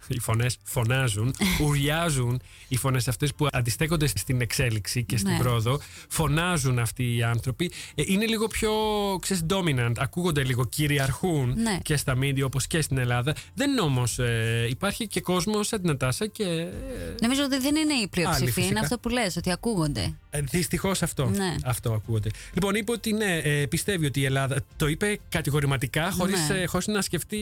Οι φωνές φωνάζουν, ουριάζουν οι φωνές αυτές που αντιστέκονται στην εξέλιξη και στην Ναι. πρόοδο. Φωνάζουν αυτοί οι άνθρωποι. Ε, είναι λίγο πιο, ξέρεις, dominant. Ακούγονται λίγο, κυριαρχούν Ναι. και στα media όπως και στην Ελλάδα. Δεν είναι όμως. υπάρχει και κόσμος σαν την Νατάσα και. ε, Νομίζω ότι δεν είναι η Άλλη, πλειοψηφία. φυσικά. Είναι αυτό που λες, ότι ακούγονται. Δυστυχώς αυτό. Ναι. Αυτό ακούγεται. Λοιπόν, είπε ότι ναι, ε, πιστεύει ότι η Ελλάδα. Το είπε κατηγορηματικά, χωρίς Ναι. χωρίς να σκεφτεί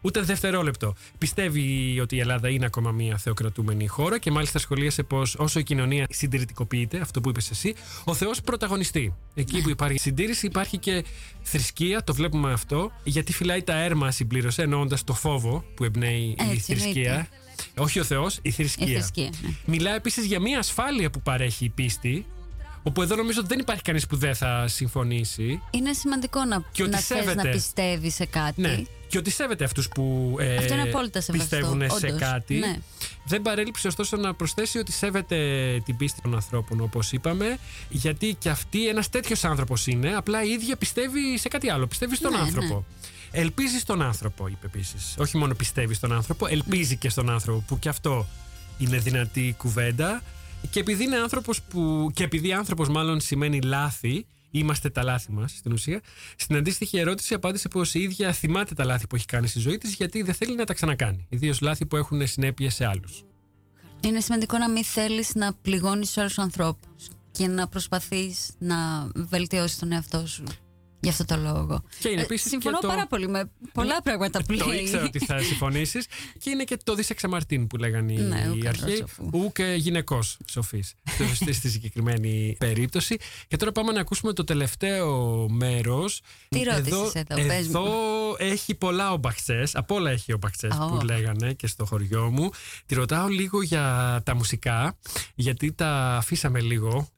ούτε δευτερόλεπτο. Πιστεύει ότι η Ελλάδα είναι ακόμα μια θεοκρατούμενη χώρα και μάλιστα σχολίασε πως όσο η κοινωνία συντηρητικοποιείται, αυτό που είπες εσύ, ο Θεός πρωταγωνιστεί. Εκεί που υπάρχει συντήρηση υπάρχει και θρησκεία, το βλέπουμε αυτό, γιατί φυλάει τα έρμα, συμπλήρωσε, εννοώντας το φόβο που εμπνέει η Έτσι, θρησκεία. εννοείται. Όχι ο Θεός, η θρησκεία. Η θρησκεία, ναι. Μιλά επίσης για μια ασφάλεια που παρέχει η πίστη. Όπου εδώ νομίζω ότι δεν υπάρχει κανείς που δεν θα συμφωνήσει. Είναι σημαντικό να, Και ότι να θες σέβεται. να πιστεύει σε κάτι. Ναι. Και ότι σέβεται αυτούς που ε, Αυτό είναι απόλυτα σεβαστό, πιστεύουν σε όντως. κάτι. Ναι. Δεν παρέλειψε ωστόσο να προσθέσει ότι σέβεται την πίστη των ανθρώπων, όπως είπαμε, γιατί και αυτή ένας τέτοιος άνθρωπος είναι. Απλά η ίδια πιστεύει σε κάτι άλλο. Πιστεύει στον Ναι, άνθρωπο. Ελπίζει στον άνθρωπο, είπε επίσης. Όχι μόνο πιστεύει στον άνθρωπο, ελπίζει και στον άνθρωπο, που και αυτό είναι δυνατή κουβέντα. Και επειδή είναι άνθρωπος που. και επειδή άνθρωπος μάλλον σημαίνει λάθη, είμαστε τα λάθη μας στην ουσία, στην αντίστοιχη ερώτηση απάντησε πως η ίδια θυμάται τα λάθη που έχει κάνει στη ζωή της, γιατί δεν θέλει να τα ξανακάνει. Ιδίως λάθη που έχουν συνέπειες σε άλλους. Είναι σημαντικό να μην θέλεις να πληγώνεις τους άλλους ανθρώπους και να προσπαθείς να βελτιώσεις τον εαυτό σου. Γι' αυτό το λόγο. Και είναι Ε, επίσης συμφωνώ και το- πάρα πολύ με πολλά πράγματα που Το λέει. ήξερα ότι θα συμφωνήσεις. και είναι και το δισεξαμαρτίν που λέγανε οι, Ναι, ου οι καλός αρχαίοι. σοφού. Ου και γυναικός σοφής. στη, στη συγκεκριμένη περίπτωση. Και τώρα πάμε να ακούσουμε το τελευταίο μέρος. Τι ρώτησες εδώ, πες μου. Εδώ έχει πολλά ομπαξέ. Από όλα έχει ομπαξέ Ω. που λέγανε και στο χωριό μου. Τη ρωτάω λίγο για τα μουσικά, γιατί τα αφήσαμε λίγο.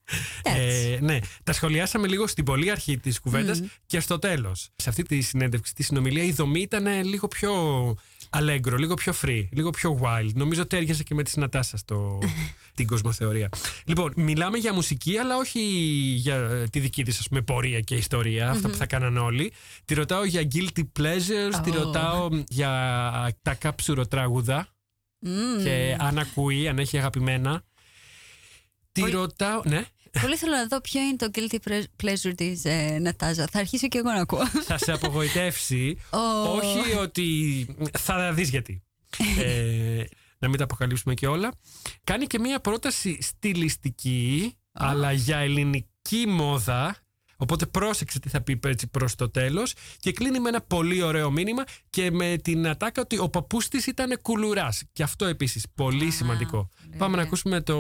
Εντάξει. ναι, τα σχολιάσαμε λίγο στην πολύ αρχή της κουβέντας και στο τέλος. Σε αυτή τη συνέντευξη, τη συνομιλία, η δομή ήταν λίγο πιο αλέγκρο, λίγο πιο free, λίγο πιο wild. Νομίζω ότι έργεσε και με τη Νατάσα στο, την κοσμοθεωρία. Λοιπόν, μιλάμε για μουσική, αλλά όχι για ε, τη δική της πούμε, πορεία και ιστορία, αυτά που θα κάναν όλοι. Τη ρωτάω για guilty pleasures, τη Ω. ρωτάω για τα κάψουροτράγουδα Μμμ. και αν ακούει, αν έχει αγαπημένα. Τη Πολύ- ρωτάω. Ναι; Πολύ θέλω να δω ποιο είναι το guilty pre- pleasure της ε, Νατάζα. Θα αρχίσω και εγώ να ακούω. θα σε απογοητεύσει. Ω. Όχι ότι. Θα δεις γιατί. ε, να μην τα αποκαλύψουμε και όλα. Κάνει και μία πρόταση στιλιστική, αλλά για ελληνική μόδα. Οπότε πρόσεξε τι θα πει έτσι προς το τέλος και κλείνει με ένα πολύ ωραίο μήνυμα και με την ατάκα ότι ο παππούς της ήταν κουλουράς. Και αυτό επίσης πολύ σημαντικό. πολύ Πάμε να ωραία. ακούσουμε το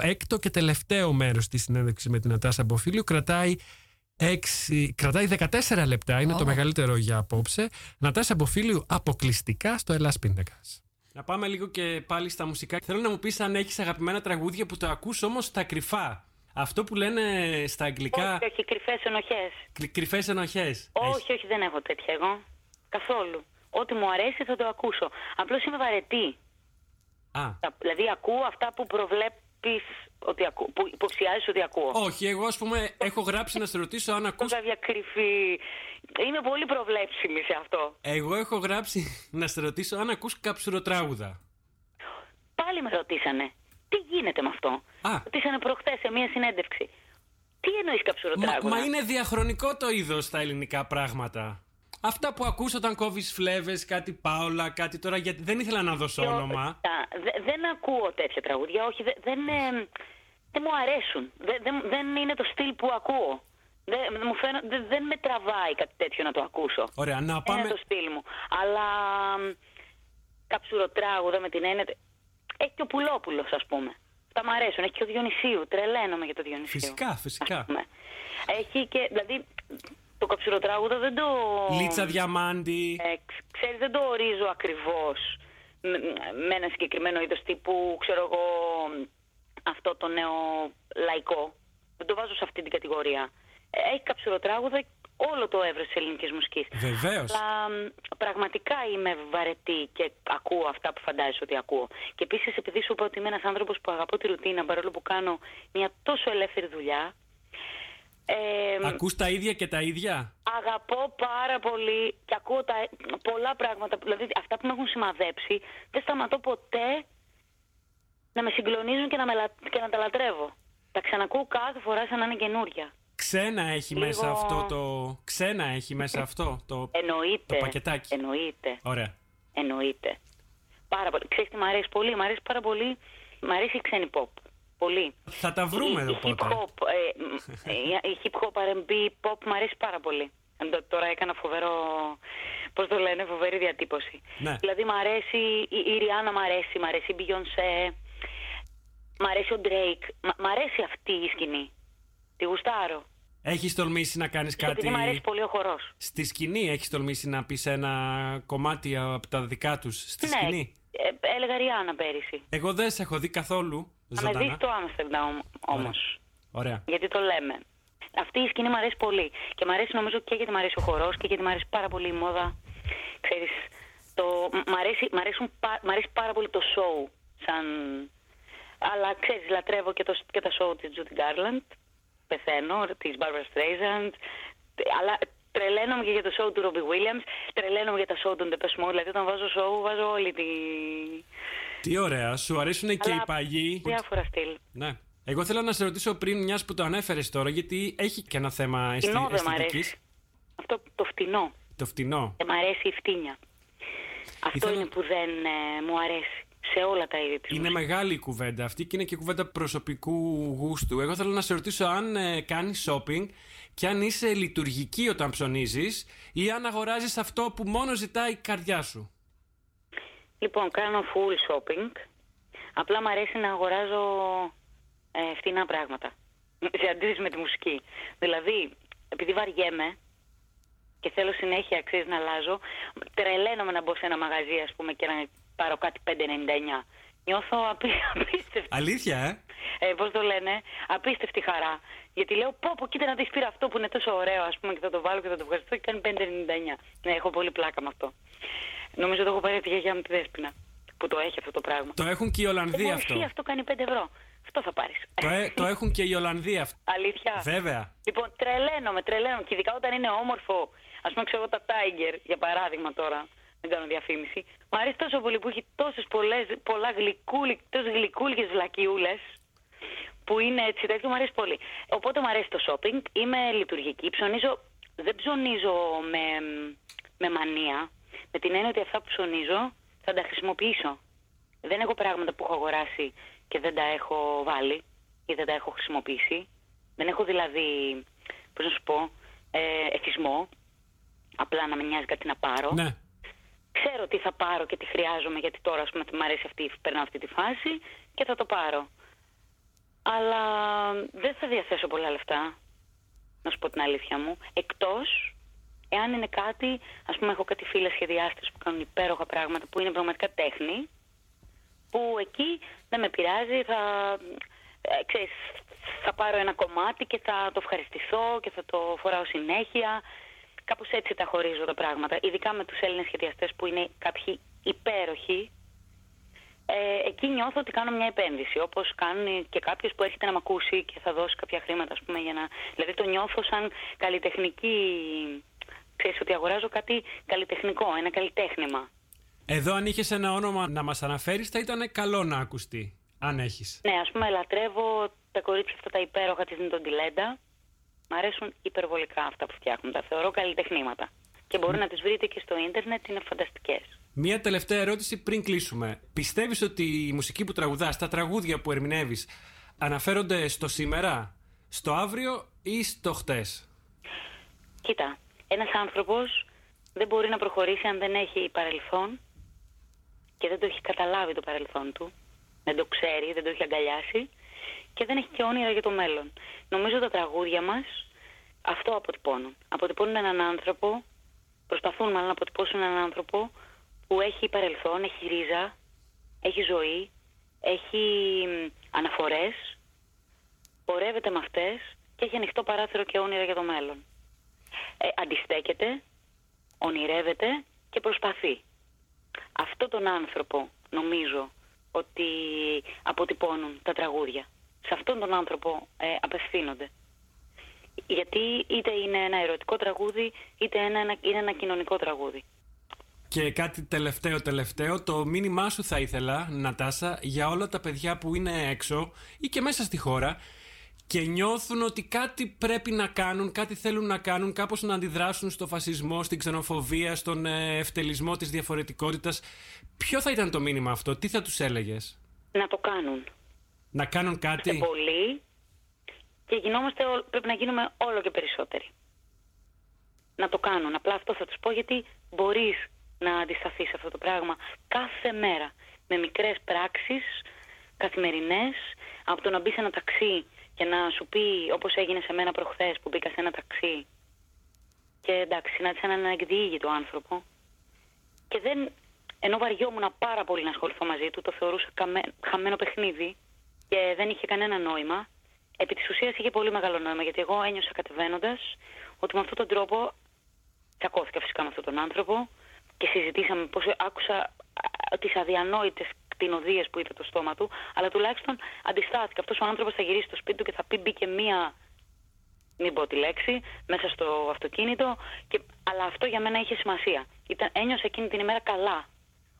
έκτο και τελευταίο μέρος της συνέντευξης με την Νατάσα Μποφίλιου. Κρατάει, 6, κρατάει 14 λεπτά, είναι το Ω. μεγαλύτερο για απόψε. Νατάσα Μποφίλιου αποκλειστικά στο Ελλάς Πίντακας. Να πάμε λίγο και πάλι στα μουσικά. Θέλω να μου πεις αν έχεις αγαπημένα τραγούδια που το ακούς όμως στα κρυφά. Αυτό που λένε στα αγγλικά Όχι, όχι, κρυφές ενοχές. κρυ- κρυφές ενοχές. Όχι, όχι, δεν έχω τέτοια εγώ. Καθόλου. Ό,τι μου αρέσει θα το ακούσω. Απλώς είμαι βαρετή. Α, Τα- Δηλαδή ακούω αυτά που προβλέπεις ότι ακού, που υποψιάζεις ότι ακούω. όχι, εγώ ας πούμε έχω γράψει να σε ρωτήσω αν ακούς... Κάποια κρυφή. Είμαι πολύ προβλέψιμη σε αυτό. Εγώ έχω γράψει να σε ρωτήσω αν ακούς καψουροτράγουδα. Πάλι με ρωτήσανε. Τι γίνεται με αυτό; Α. Ρωτήσανε προχθές σε μία συνέντευξη. Τι εννοείς Μα, καψουροτράγουδα. μα είναι διαχρονικό το είδος στα ελληνικά πράγματα. Αυτά που ακούς όταν κόβεις φλέβες, κάτι πάολα, κάτι τώρα, γιατί δεν ήθελα να δώσω όνομα. Τα- δε- δεν ακούω τέτοια τραγούδια. Όχι, δε- δεν, ε, δεν μου αρέσουν. Δε- δεν- δεν είναι το στυλ που ακούω. Δεν, μου φαίνω- δε- δεν με τραβάει κάτι τέτοιο να το ακούσω. Ωραία, να Δεν πάμε... είναι το στυλ μου. Αλλά μ, καψουροτράγουδα με την έννοια. Έχει και ο Πουλόπουλος, ας πούμε. Αυτά μου αρέσουν. Έχει και ο Διονυσίου. Τρελαίνομαι για το Διονυσίου. Φυσικά, φυσικά. ας πούμε. Έχει και. Δηλαδή, το καψουροτράγουδο δεν το. Λίτσα διαμάντι. Ε, ξ- ξέρεις, δεν το ορίζω ακριβώς με, με ένα συγκεκριμένο είδος τύπου, ξέρω εγώ, αυτό το νέο λαϊκό. Δεν το βάζω σε αυτή την κατηγορία. έχει καψουροτράγουδα όλο το εύρος της ελληνικής μουσικής. Βεβαίως. Αλλά μ, πραγματικά είμαι βαρετή και ακούω αυτά που φαντάζεσαι ότι ακούω. Και επίσης, επειδή σου είπα ότι είμαι ένας άνθρωπος που αγαπώ τη ρουτίνα παρόλο που κάνω μια τόσο ελεύθερη δουλειά. Ε, Ακούς τα ίδια και τα ίδια; Αγαπώ πάρα πολύ και ακούω τα, πολλά πράγματα. Δηλαδή, αυτά που με έχουν σημαδέψει, δεν σταματώ ποτέ να με συγκλονίζουν και να, με, λα- και να τα λατρεύω. Τα ξανακούω κάθε φορά σαν να είναι καινούρια. Ξένα έχει Λίγο- μέσα αυτό το. Ξένα έχει μέσα αυτό το. Εννοείται. Το πακετάκι. Εννοείται. Ωραία. Εννοείται. Πάρα πολύ. Ξέρεις τι μ' αρέσει πολύ; Μ' αρέσει πάρα πολύ. Μ' αρέσει η ξένη pop. Πολύ. Θα τα βρούμε η, εδώ η hip πότε. hop, ε, μ, η, η hip hop R&B pop μ' αρέσει πάρα πολύ. Εν- Τώρα έκανα φοβερό, πώς το λένε, φοβερή διατύπωση. Ναι. Δηλαδή μ' αρέσει, η, η Ριάννα μ' αρέσει, μ' αρέσει η Beyoncé, μ' αρέσει ο Drake, μ' μ' αρέσει αυτή η σκηνή. Τη γουστάρω. Έχεις τολμήσει να κάνεις Και κάτι. επειδή μ' αρέσει πολύ ο χορός. Στη σκηνή έχεις τολμήσει να πεις ένα κομμάτι από τα δικά τους. Στη ναι, σκηνή; ε, έλεγα Ριάννα πέρυσι. Εγώ δεν σε έχω δει καθόλου Να με δεις ζωντανά. στο Άμστερνταμ όμως. Ωραία. Γιατί το λέμε. Αυτή η σκηνή μου αρέσει πολύ. Και μου αρέσει νομίζω και γιατί μου αρέσει ο χορός και γιατί μου αρέσει πάρα πολύ η μόδα. Ξέρεις, το, μ' αρέσει, μ' αρέσουν, πα- μ' αρέσει πάρα πολύ το show. Σαν... Αλλά ξέρεις, λατρεύω και, το, και τα show της Judy Garland. Πεθαίνω, της Barbara Streisand. Αλλά τρελαίνομαι και για το show του Robbie Williams. Τρελαίνομαι για τα show των Depeche Mode. Δηλαδή όταν βάζω show, βάζω όλη τη... Τι ωραία. Σου αρέσουν και οι Αλλά παλιοί. Διάφορα στυλ. Ναι. Εγώ θέλω να σε ρωτήσω πριν, μιας που το ανέφερες τώρα, γιατί έχει και ένα θέμα αισθη... Φτηνό δεν μ' αισθητικής. αρέσει. Αυτό το φτηνό. Το φτηνό. Δεν μ' αρέσει η φτύνια. Αυτό Ήθελα- είναι που δεν ε, μου αρέσει σε όλα τα είδη της Είναι μουσικής. μεγάλη η κουβέντα αυτή και είναι και κουβέντα προσωπικού γούστου. Εγώ θέλω να σε ρωτήσω αν ε, κάνεις shopping και αν είσαι λειτουργική όταν ψωνίζεις ή αν αγοράζεις αυτό που μόνο ζητάει η καρδιά σου. Λοιπόν, κάνω full shopping. Απλά μου αρέσει να αγοράζω ε, φτηνά πράγματα. Σε αντίθεση με τη μουσική. Δηλαδή, επειδή βαριέμαι και θέλω συνέχεια ξέρεις, να αλλάζω, τρελαίνομαι να μπω σε ένα μαγαζί, ας πούμε, και να πάρω κάτι 5,99. Νιώθω απί, απίστευτη. Αλήθεια, ε! ε, πώς το λένε, απίστευτη χαρά. Γιατί λέω, πω, πω, κοίτα να δεις πήρα αυτό που είναι τόσο ωραίο, ας πούμε, και θα το βάλω και θα το ευχαριστώ και κάνει 5,99. Ναι, έχω πολύ πλάκα με αυτό. Νομίζω το έχω πάρει από τη γιαγιά μου τη Δέσποινα, που το έχει αυτό το πράγμα. Το έχουν και οι Ολλανδοί Ε, αυτό. εσύ, αυτό κάνει 5 ευρώ. Αυτό θα πάρεις. Το, ε- το έχουν και οι Ολλανδοί αυτό. Αλήθεια. Βέβαια. Λοιπόν, τρελαίνομαι, τρελαίνομαι. Και ειδικά όταν είναι όμορφο, ας πούμε, ξέρω εγώ τα Tiger, για παράδειγμα τώρα, δεν κάνω διαφήμιση. Μου αρέσει τόσο πολύ που έχει τόσες πολλά γλυκούλι, τόσες γλυκούλικες βλακιούλες. Που είναι έτσι τέτοιο, μου αρέσει πολύ. Οπότε μου αρέσει το shopping. Είμαι λειτουργική. Ψωνίζω, δεν ψωνίζω με, με μανία. Με την έννοια ότι αυτά που ψωνίζω θα τα χρησιμοποιήσω. Δεν έχω πράγματα που έχω αγοράσει και δεν τα έχω βάλει ή δεν τα έχω χρησιμοποιήσει. Δεν έχω δηλαδή, πώς να σου πω, ε, εθισμό. Απλά να με νοιάζει κάτι να πάρω. Ναι. Ξέρω τι θα πάρω και τι χρειάζομαι γιατί τώρα ας πούμε μου αρέσει αυτή, περνάω αυτή τη φάση και θα το πάρω. Αλλά δεν θα διαθέσω πολλά λεφτά, να σου πω την αλήθεια μου, εκτός εάν είναι κάτι, ας πούμε έχω κάτι φίλες σχεδιάστες που κάνουν υπέροχα πράγματα που είναι πραγματικά τέχνη, που εκεί δεν με πειράζει, θα, ε, ξέρεις, θα πάρω ένα κομμάτι και θα το ευχαριστηθώ και θα το φοράω συνέχεια. Κάπως έτσι τα χωρίζω τα πράγματα, ειδικά με τους Έλληνες σχεδιαστές που είναι κάποιοι υπέροχοι. Ε, εκεί νιώθω ότι κάνω μια επένδυση, όπως κάνει και κάποιος που έρχεται να με ακούσει και θα δώσει κάποια χρήματα, ας πούμε, για να... Δηλαδή το νιώθω σαν καλλιτεχνική... Ξέρεις ότι αγοράζω κάτι καλλιτεχνικό, ένα καλλιτέχνημα. Εδώ αν είχες ένα όνομα να μας αναφέρεις θα ήταν καλό να ακουστεί. Αν έχεις. Ναι, ας πούμε, λατρεύω τα κορίτσια αυτά τα υπέροχα της Νιτοντιλέντα. Μ' αρέσουν υπερβολικά αυτά που φτιάχνουν. Τα θεωρώ καλλιτεχνήματα. Και μπορεί να τις βρείτε και στο ίντερνετ, είναι φανταστικές. Μία τελευταία ερώτηση πριν κλείσουμε. Πιστεύεις ότι η μουσική που τραγουδάς, τα τραγούδια που ερμηνεύεις, αναφέρονται στο σήμερα, στο αύριο ή στο χτες; Κοίτα, ένας άνθρωπος δεν μπορεί να προχωρήσει αν δεν έχει παρελθόν και δεν το έχει καταλάβει το παρελθόν του. Δεν το ξέρει, δεν το έχει αγκαλιάσει και δεν έχει και όνειρα για το μέλλον. Νομίζω τα τραγούδια μας αυτό αποτυπώνουν. Αποτυπώνουν έναν άνθρωπο, προσπαθούν μάλλον να αποτυπώσουν έναν άνθρωπο που έχει παρελθόν, έχει ρίζα, έχει ζωή, έχει μ, αναφορές, πορεύεται με αυτές και και έχει ανοιχτό παράθυρο και όνειρα για το μέλλον. Ε, αντιστέκεται, ονειρεύεται και προσπαθεί. Αυτό τον άνθρωπο νομίζω ότι αποτυπώνουν τα τραγούδια. Σε αυτόν τον άνθρωπο ε, απευθύνονται. Γιατί είτε είναι ένα ερωτικό τραγούδι, είτε ένα, είναι ένα κοινωνικό τραγούδι. Και κάτι τελευταίο τελευταίο, το μήνυμά σου θα ήθελα, Νατάσα, για όλα τα παιδιά που είναι έξω ή και μέσα στη χώρα και νιώθουν ότι κάτι πρέπει να κάνουν, κάτι θέλουν να κάνουν, κάπως να αντιδράσουν στο φασισμό, στην ξενοφοβία, στον ε, ευτελισμό της διαφορετικότητας. Ποιο θα ήταν το μήνυμα αυτό, τι θα τους έλεγες; Να το κάνουν. Να κάνουν κάτι. Είμαστε πολλοί και γινόμαστε, πρέπει να γίνουμε όλο και περισσότεροι. Να το κάνουν. Απλά αυτό θα τους πω γιατί μπορείς να αντισταθείς σε αυτό το πράγμα κάθε μέρα με μικρές πράξεις καθημερινές από το να μπει σε ένα ταξί και να σου πει όπως έγινε σε μένα προχθές που μπήκα σε ένα ταξί και εντάξει συνάντησα έναν εκδιήγητο άνθρωπο και δεν ενώ βαριόμουν πάρα πολύ να ασχοληθώ μαζί του το θεωρούσα χαμένο παιχνίδι και δεν είχε κανένα νόημα επί της ουσίας είχε πολύ μεγάλο νόημα γιατί εγώ ένιωσα κατεβαίνοντας ότι με αυτόν τον τρόπο τσακώθηκα φυσικά με αυτόν τον άνθρωπο και συζητήσαμε πώς άκουσα τις αδιανόητες κτηνοδίες που είδε το στόμα του, αλλά τουλάχιστον αντιστάθηκα. Αυτός ο άνθρωπος θα γυρίσει στο σπίτι του και θα πει μπήκε μία, μην πω τη λέξη, μέσα στο αυτοκίνητο, και... αλλά αυτό για μένα είχε σημασία. Ήταν, ένιωσα εκείνη την ημέρα καλά,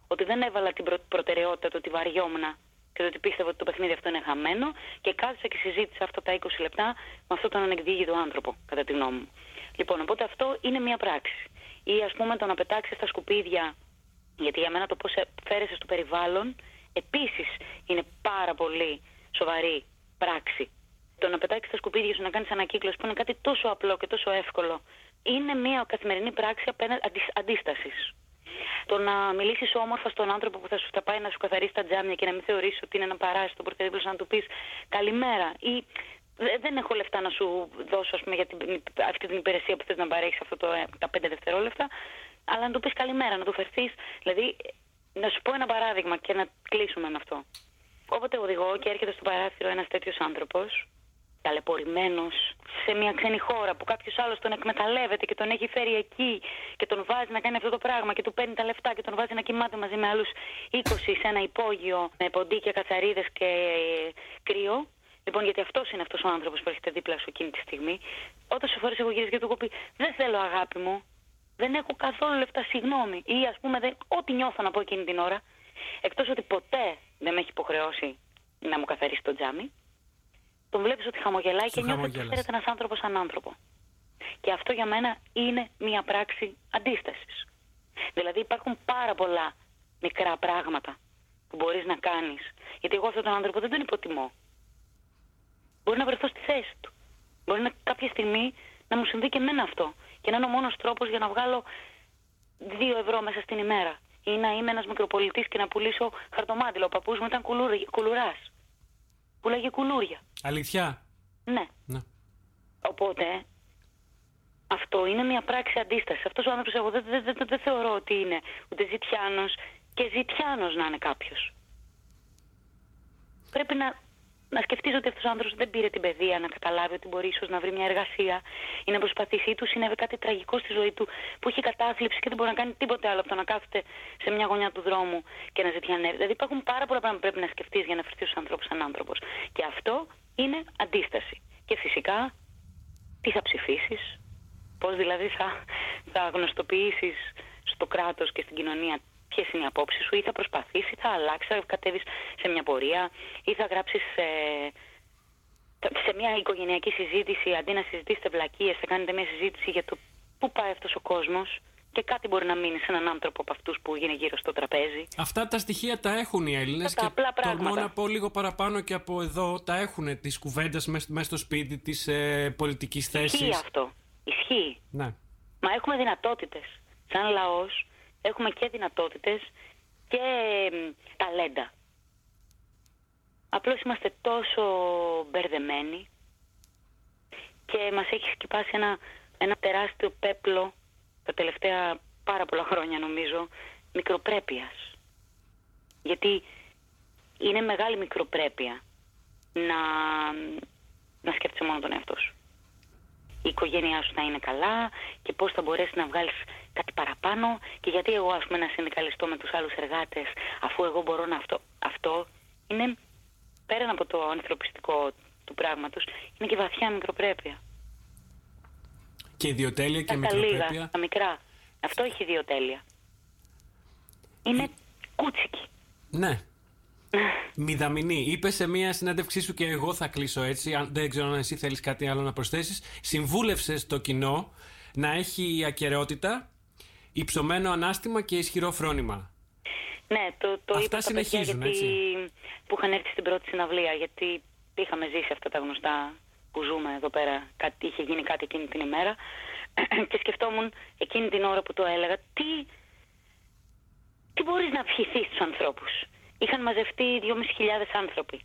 ότι δεν έβαλα την προ... προτεραιότητα το ότι βαριόμουν και το ότι πίστευα ότι το παιχνίδι αυτό είναι χαμένο και κάθισα και συζήτησα αυτά τα 20 λεπτά με αυτόν τον ανεκδίγητο άνθρωπο, κατά τη γνώμη μου. Λοιπόν, οπότε αυτό είναι μια πράξη ή ας πούμε το να πετάξεις τα σκουπίδια γιατί για μένα το πώς φέρεσαι στο περιβάλλον επίσης είναι πάρα πολύ σοβαρή πράξη. Το να πετάξεις τα σκουπίδια σου να κάνεις ανακύκλωση που είναι κάτι τόσο απλό και τόσο εύκολο είναι μια καθημερινή πράξη απέναντι αντίστασης. Το να μιλήσεις όμορφα στον άνθρωπο που θα σου θα πάει να σου καθαρίσει τα τζάμια και να μην θεωρήσει ότι είναι ένα παράσιτο που να του πεις καλημέρα ή δεν έχω λεφτά να σου δώσω πούμε, για την, αυτή την υπηρεσία που θες να παρέχεις αυτό το, ε, τα πέντε δευτερόλεπτα, αλλά να του πεις καλημέρα, να του φερθείς. Δηλαδή, να σου πω ένα παράδειγμα και να κλείσουμε με αυτό. Όποτε οδηγώ και έρχεται στο παράθυρο ένας τέτοιος άνθρωπος, ταλαιπωρημένος σε μια ξένη χώρα που κάποιος άλλος τον εκμεταλλεύεται και τον έχει φέρει εκεί και τον βάζει να κάνει αυτό το πράγμα και του παίρνει τα λεφτά και τον βάζει να κοιμάται μαζί με άλλους 20 σε ένα υπόγειο με ποντίκια, κατσαρίδες και κρύο Λοιπόν, γιατί αυτός είναι αυτός ο άνθρωπος που έρχεται δίπλα σου εκείνη τη στιγμή. Όταν σου φορέ εγώ γυρίσει και του κοπεί, Δεν θέλω αγάπη μου. Δεν έχω καθόλου λεφτά, συγγνώμη. Ή ας πούμε, δεν, ό,τι νιώθω να πω εκείνη την ώρα. Εκτός ότι ποτέ δεν με έχει υποχρεώσει να μου καθαρίσει το τζάμι. Τον βλέπεις ότι χαμογελάει και νιώθεις ότι φέρεται ένας άνθρωπος σαν άνθρωπο. Και αυτό για μένα είναι μια πράξη αντίστασης. Δηλαδή υπάρχουν πάρα πολλά μικρά πράγματα που μπορείς να κάνεις. Γιατί εγώ αυτόν τον άνθρωπο δεν τον υποτιμώ. Μπορεί να βρεθώ στη θέση του. Μπορεί να κάποια στιγμή να μου συμβεί και εμένα αυτό. Και να είναι ο μόνος τρόπος για να βγάλω δύο ευρώ μέσα στην ημέρα. Ή να είμαι ένας μικροπολιτής και να πουλήσω χαρτομάτιλο. Ο παππούς μου ήταν κουλουράς. Πουλάγε κουλούρια. Αλήθεια; Ναι. ναι. Οπότε αυτό είναι μια πράξη αντίστασης. Αυτός ο άνθρωπος εγώ δεν, δεν, δεν, δεν θεωρώ ότι είναι ούτε ζητιάνος και ζητιάνος να είναι κάποιος. Πρέπει να να σκεφτείς ότι αυτός ο άνθρωπος δεν πήρε την παιδεία να καταλάβει ότι μπορεί ίσως να βρει μια εργασία ή να προσπαθήσει ή του συνέβη κάτι τραγικό στη ζωή του που έχει κατάθλιψη και δεν μπορεί να κάνει τίποτε άλλο από το να κάθεται σε μια γωνιά του δρόμου και να ζητιανεύει. Δηλαδή υπάρχουν πάρα πολλά πράγματα που πρέπει να σκεφτείς για να φερθεί στου ανθρώπου σαν άνθρωπος. Και αυτό είναι αντίσταση. Και φυσικά τι θα ψηφίσεις, πώς δηλαδή θα, θα γνωστοποιήσεις στο κράτος και στην κοινωνία ποιες είναι οι απόψεις σου, ή θα προσπαθήσεις, θα αλλάξεις, θα κατέβεις σε μια πορεία, ή θα γράψεις σε, σε μια οικογενειακή συζήτηση, αντί να συζητήσετε βλακίες, θα κάνετε μια συζήτηση για το πού πάει αυτός ο κόσμος και κάτι μπορεί να μείνει σε έναν άνθρωπο από αυτούς που είναι γύρω στο τραπέζι. Αυτά τα στοιχεία τα έχουν οι Έλληνες και τολμώ να πω λίγο παραπάνω και από εδώ τα έχουν τη κουβέντα μέσα στο σπίτι τη ε, πολιτικής θέση. Ισχύει αυτό. Ισχύει. Ναι. Μα έχουμε δυνατότητες. Σαν λαός έχουμε και δυνατότητες και ταλέντα. Απλώς είμαστε τόσο μπερδεμένοι και μας έχει σκυπάσει ένα, ένα τεράστιο πέπλο τα τελευταία πάρα πολλά χρόνια νομίζω μικροπρέπειας. Γιατί είναι μεγάλη μικροπρέπεια να, να σκέφτεσαι μόνο τον εαυτό σου. η οικογένειά σου να είναι καλά και πώς θα μπορέσεις να βγάλεις κάτι παραπάνω και γιατί εγώ ας πούμε να συνδικαλιστώ με τους άλλους εργάτες αφού εγώ μπορώ να αυτό. Αυτό είναι πέραν από το ανθρωπιστικό του πράγματος, είναι και βαθιά μικροπρέπεια. Και ιδιοτέλεια και Τα λίγα, μικροπρέπεια. τα μικρά. Αυτό έχει ιδιοτέλεια. Είναι κούτσικη. Ναι. Μηδαμινή. Είπες σε μία συνέντευξή σου και εγώ θα κλείσω έτσι. Αν, δεν ξέρω αν εσύ θέλεις κάτι άλλο να προσθέσεις. Συμβούλευσες το κοινό να έχει ακαιρεότητα, υψωμένο ανάστημα και ισχυρό φρόνημα. Ναι, το, το Αυτά είπα στα παιδιά συνεχίζουν, γιατί, έτσι. που είχαν έρθει στην πρώτη συναυλία, γιατί είχαμε ζήσει αυτά τα γνωστά που ζούμε εδώ πέρα. Κάτι, είχε γίνει κάτι εκείνη την ημέρα και σκεφτόμουν εκείνη την ώρα που το έλεγα, τι, τι μπορείς να ευχηθείς στους ανθρώπους; Είχαν μαζευτεί 2.500 άνθρωποι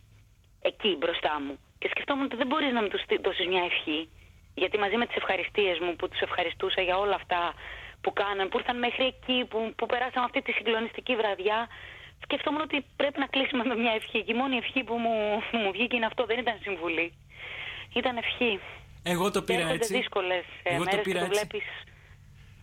εκεί μπροστά μου και σκεφτόμουν ότι δεν μπορείς να μου τους δώσεις μια ευχή γιατί μαζί με τις ευχαριστίες μου που τους ευχαριστούσα για όλα αυτά που κάναν, που ήρθαν μέχρι εκεί, που, που περάσαμε αυτή τη συγκλονιστική βραδιά σκεφτόμουν ότι πρέπει να κλείσουμε με μια ευχή και η μόνη ευχή που μου, που μου βγήκε είναι αυτό, δεν ήταν συμβουλή. Ήταν ευχή. Εγώ το Και πήρα έρχονται έτσι. δύσκολες ε, Εγώ το μέρες πήρα και το έτσι. βλέπεις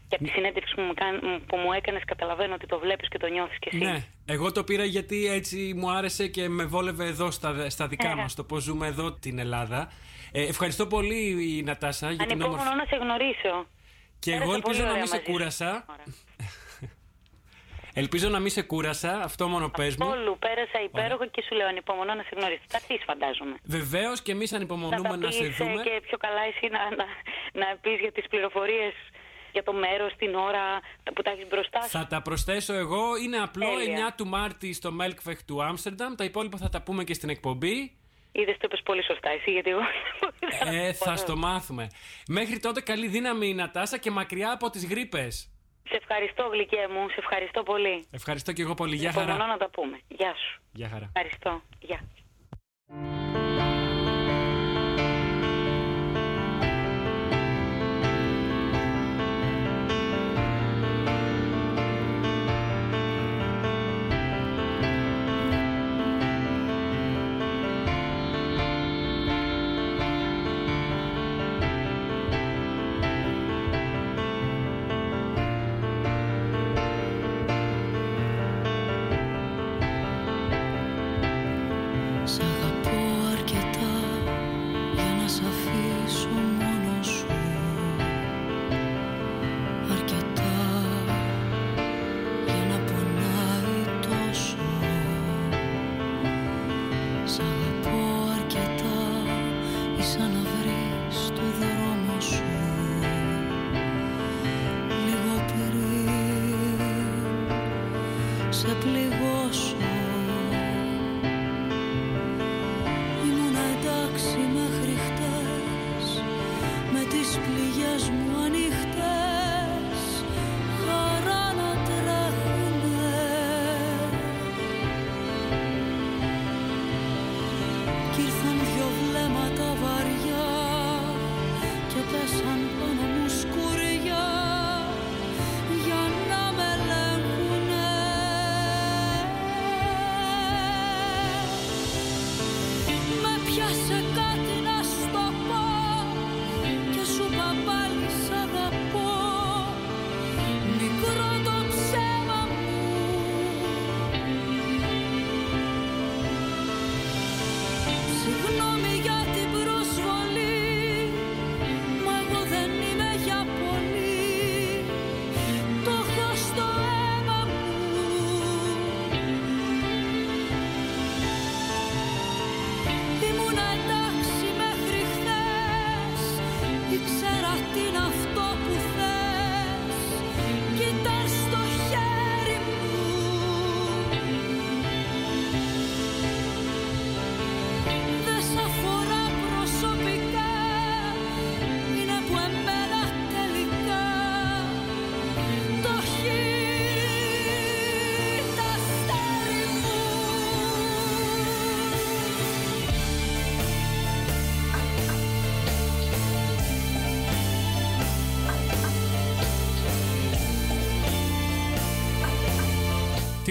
και από τη συνέντευξη που μου, κάν- που μου έκανες καταλαβαίνω ότι το βλέπεις και το νιώθεις κι εσύ. Ναι, εγώ το πήρα γιατί έτσι μου άρεσε και με βόλευε εδώ στα, στα δικά Ε. μας, το πώς ζούμε εδώ την Ελλάδα. Ε, ευχαριστώ πολύ Νατάσα για την Ανυπόμονω όμορφη... να σε γνωρίσω. Και εγώ Πέρασα ελπίζω πολύ να ωραία μην σε μαζί σου. κούρασα. Ωραία. Ελπίζω να μην σε κούρασα, αυτό μόνο πες μου. Όλου πέρασα υπέροχο και σου λέω ανυπομονώ να σε γνωρίσω. Θα έρθεις φαντάζομαι. Βεβαίως και εμείς Θα ανυπομονούμε τα να πεις σε ε, δούμε. και πιο καλά εσύ να, να, να πεις για τις πληροφορίες για το μέρος, την ώρα που τα έχεις μπροστά σου. Θα τα προσθέσω εγώ. Είναι απλό Τέλεια. 9 του Μάρτη στο Melkweg του Άμστερνταμ. Τα υπόλοιπα θα τα πούμε και στην εκπομπή. Είδες το είπες πολύ σωστά εσύ γιατί εγώ... Ε, θα στο μάθουμε. Μέχρι τότε καλή δύναμη Νατάσα και μακριά από τις γρήπες. Σε ευχαριστώ γλυκέ μου, σε ευχαριστώ πολύ. Ευχαριστώ και εγώ πολύ. Γεια Υπομονώ χαρά. να τα πούμε. Γεια σου. Γεια χαρά. Ευχαριστώ. Γεια.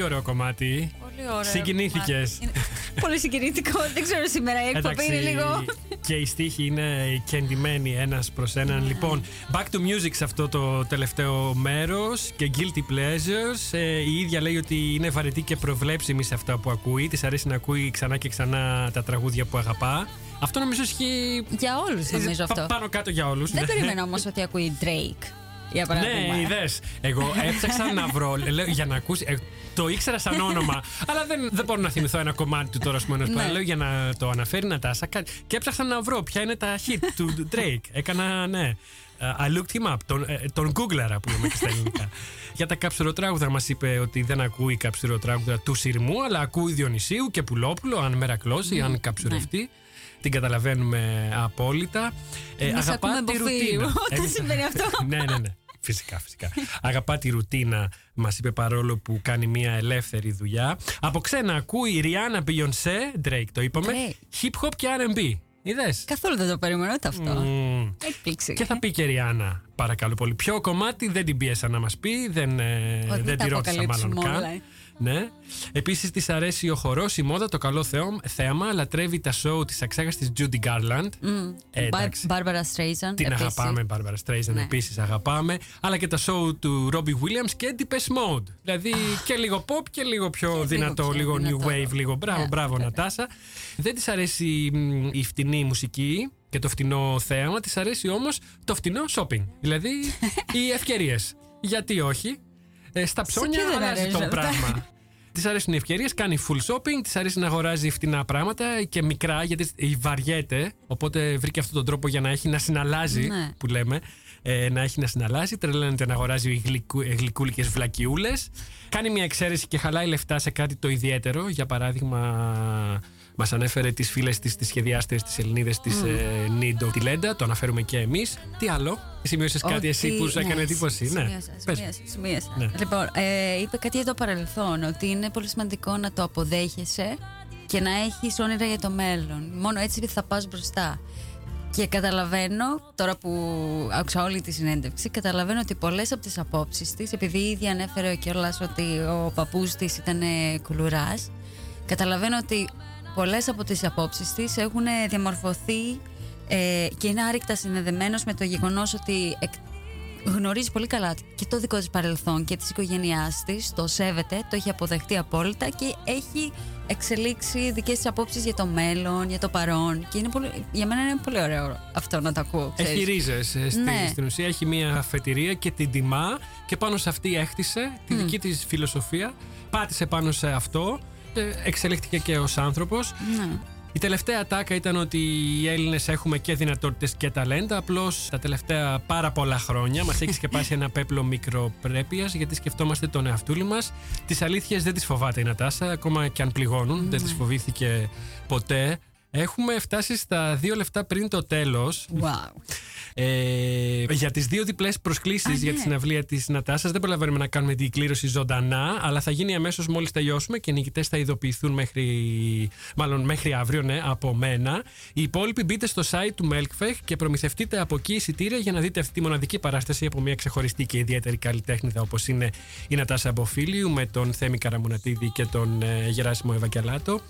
Ωραίο κομμάτι. Πολύ ωραίο. Συγκινήθηκες. κομμάτι. Είναι- Πολύ συγκινητικό. Δεν ξέρω σήμερα η εκπομπή είναι λίγο. Και η στίχη είναι κεντυμένη ένας προς έναν. Λοιπόν, back to music σε αυτό το τελευταίο μέρος και guilty pleasures. Ε, η ίδια λέει ότι είναι βαρετή και προβλέψιμη σε αυτά που ακούει. Της αρέσει να ακούει ξανά και ξανά τα τραγούδια που αγαπά. Αυτό νομίζω ισχύει. Για όλους νομίζω πα- αυτό. Πάνω κάτω για όλους. Δεν περίμενα όμως ότι ακούει Drake. Για παράδειγμα. Ναι, είδες. Εγώ έψαξα να βρω λέω, για να ακούσει. Ε, το ήξερα σαν όνομα, αλλά δεν, δεν μπορώ να θυμηθώ ένα κομμάτι του τώρα. Πούμε, Ναι. Λέω για να το αναφέρει να τάσα. κάτι. Και έψαξα να βρω ποια είναι τα hit του Drake. Έκανα, ναι. Ε, I looked him up. Τον, ε, τον Googleαρα που λέμε και στα ελληνικά. για τα καψουροτράγουδα μας είπε ότι δεν ακούει καψουροτράγουδα του Συρμού, αλλά ακούει Διονυσίου και Πουλόπουλο, αν μερακλώσει, αν καψουρευτεί. Την καταλαβαίνουμε απόλυτα. Ε, Εμείς ακούμε τη Μποφίλου ρουτίνα. όταν Εμείς- συμβαίνει αυτό; ναι, ναι, ναι. Φυσικά, φυσικά. Αγαπά τη ρουτίνα, μας είπε παρόλο που κάνει μια ελεύθερη δουλειά. Από ξένα ακούει Ριάννα Beyoncé, Drake το είπαμε, Drake. hip hop και RB. Είδες; Καθόλου δεν το περίμενα ούτε αυτό. Έκπληξη. Και θα πει και Ριάννα, παρακαλώ πολύ. Ποιο κομμάτι δεν την πίεσα να μας πει, δεν, ε, Ότι δεν τα τη ρώτησα αποκαλύψουμε μάλλον όλα, καν. ε. Ναι. Επίσης της αρέσει ο χορός, η μόδα, το καλό θεό, θέαμα. Λατρεύει τα σοου της αξάγαστη Judy Garland. Ε, εντάξει. Μπάρμπαρα Streisand. Την επίσης. αγαπάμε, Barbara Streisand Ναι. επίσης αγαπάμε. Αλλά και τα show του Robbie Williams και Depeche Mode. Δηλαδή και λίγο pop και λίγο πιο δυνατό, πιο λίγο δυνατό. new wave, λίγο μπράβο, Ναι, μπράβο βέβαια. Νατάσα. Δεν της αρέσει μ, η φτηνή μουσική και το φτηνό θέαμα, της αρέσει όμως το φτηνό shopping. Δηλαδή οι ευκαιρίες. Γιατί όχι; Ε, στα ψώνια ποιον δεν αλλάζει αρέσει το αυτά; πράγμα. Της αρέσουν οι ευκαιρίες, κάνει full shopping, της αρέσει να αγοράζει φτηνά πράγματα και μικρά γιατί βαριέται. Οπότε βρήκε αυτόν τον τρόπο για να έχει να συναλλάζει, Ναι. που λέμε. Ε, να έχει να συναλλάζει. Τρελαίνεται να αγοράζει γλυκού, γλυκούλικες βλακιούλες. Κάνει μια εξαίρεση και χαλάει λεφτά σε κάτι το ιδιαίτερο. Για παράδειγμα, μας ανέφερε τις φίλες της, τις σχεδιάστρε, τις Ελληνίδες τη ε, Νίντο, τη Λέντα. Το αναφέρουμε και εμείς. Τι άλλο, σημείωσες κάτι εσύ Ότι- που σου έκανε ναι, εντύπωση; Ναι, Σημείωσα, Πες. σημείωσα, σημείωσα. Ναι. Λοιπόν, ε, είπε κάτι για το παρελθόν, ότι είναι πολύ σημαντικό να το αποδέχεσαι και να έχεις όνειρα για το μέλλον. Μόνο έτσι θα πας μπροστά. Και καταλαβαίνω, τώρα που άκουσα όλη τη συνέντευξη, καταλαβαίνω ότι πολλές από τις απόψεις της, επειδή ήδη ανέφερε κιόλας ότι ο παππούς της ήταν κουλουράς, καταλαβαίνω ότι πολλές από τις απόψεις της έχουν διαμορφωθεί ε, και είναι άρρηκτα συνδεδεμένος με το γεγονός ότι εκ- γνωρίζει πολύ καλά και το δικό της παρελθόν και της οικογένειάς της, το σέβεται, το έχει αποδεχτεί απόλυτα και έχει εξελίξει δικές της απόψεις για το μέλλον, για το παρόν και είναι πολύ, για μένα είναι πολύ ωραίο αυτό να το ακούω. ξέρεις. Έχει ρίζες. Ναι. Στην ουσία έχει μια αφετηρία και την τιμά και πάνω σε αυτή έκτισε τη δική της φιλοσοφία. Πάτησε πάνω σε αυτό. Ε, Εξελίχθηκε και ως άνθρωπος. Ναι. Η τελευταία τάκα ήταν ότι οι Έλληνες έχουμε και δυνατότητες και ταλέντα. Απλώς τα τελευταία πάρα πολλά χρόνια μας έχει σκεπάσει ένα πέπλο μικροπρέπειας γιατί σκεφτόμαστε τον εαυτούλη μας. Τις αλήθειες δεν τις φοβάται η Νατάσα, ακόμα και αν πληγώνουν. Δεν τις φοβήθηκε ποτέ. Έχουμε φτάσει στα δύο λεφτά πριν το τέλος Wow. ε, για τις δύο διπλές προσκλήσεις Α, για ναι. τη συναυλία της Νατάσας δεν προλαβαίνουμε να κάνουμε την κλήρωση ζωντανά, αλλά θα γίνει αμέσως μόλις τελειώσουμε και οι νικητές θα ειδοποιηθούν μέχρι, μάλλον μέχρι αύριο, ναι, από μένα. Οι υπόλοιποι μπείτε στο site του Melkfech και προμηθευτείτε από εκεί εισιτήρια για να δείτε αυτή τη μοναδική παράσταση από μια ξεχωριστή και ιδιαίτερη καλλιτέχνηδα όπως είναι η Νατάσα Αμποφίλιου με τον Θέμη Καραμουνατίδη και τον ε, Γεράσιμο Ευαγγελάτο.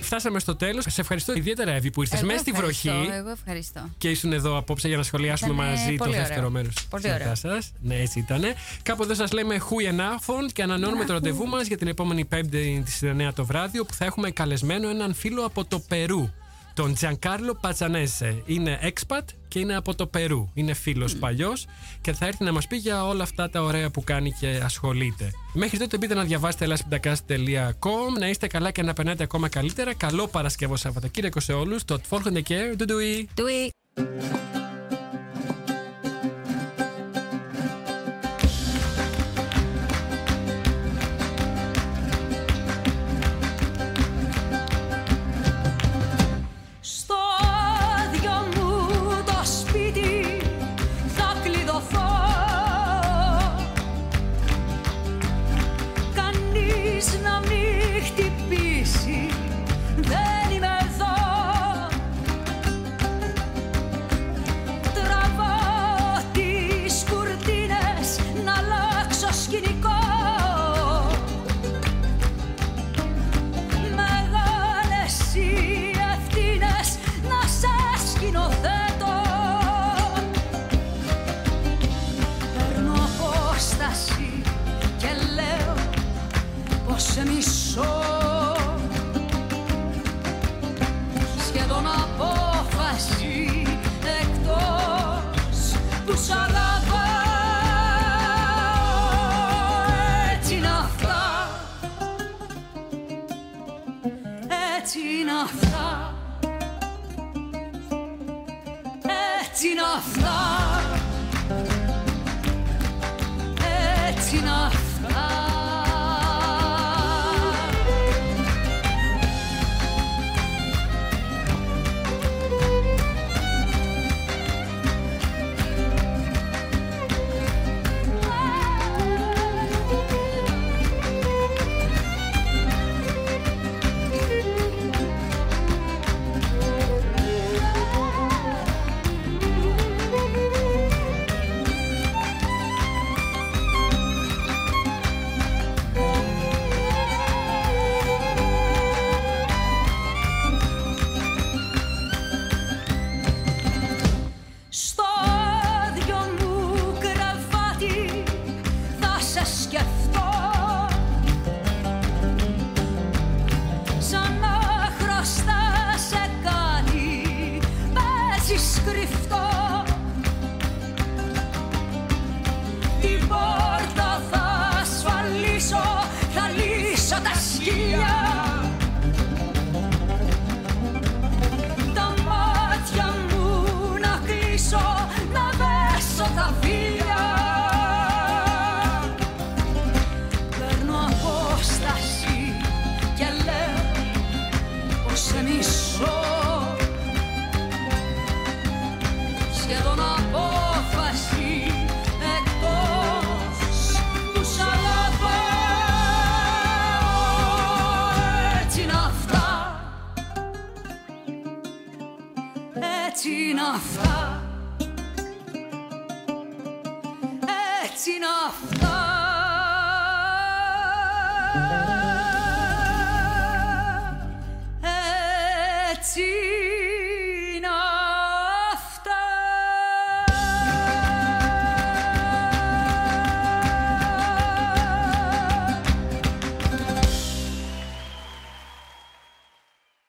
Φτάσαμε στο τέλος. Σε ευχαριστώ ιδιαίτερα, Εύη, που ήρθες Εγώ μέσα στη βροχή ευχαριστώ, Εγώ ευχαριστώ. και ήσουν εδώ απόψε για να σχολιάσουμε Ήτανε μαζί το πολύ δεύτερο ωραίο. μέρος Πολύ τη ωραίο. σας. Ναι, έτσι ήταν. Κάπου εδώ σας λέμε χούιενάφων και ανανεώνουμε το ραντεβού μας για την επόμενη Πέμπτη της 9 το βράδυ, όπου θα έχουμε καλεσμένο έναν φίλο από το Περού. Τον Τζανκάρλο Πατσανέσε. Είναι expat και είναι από το Περού. Είναι φίλος παλιός και θα έρθει να μας πει για όλα αυτά τα ωραία που κάνει και ασχολείται. Μέχρι τότε μπείτε να διαβάσετε elaspidacast.com, να είστε καλά και να περνάτε ακόμα καλύτερα. Καλό Παρασκευό Σαββατοκύριακο σε όλους. Το Folgende Care. Ντουντουι.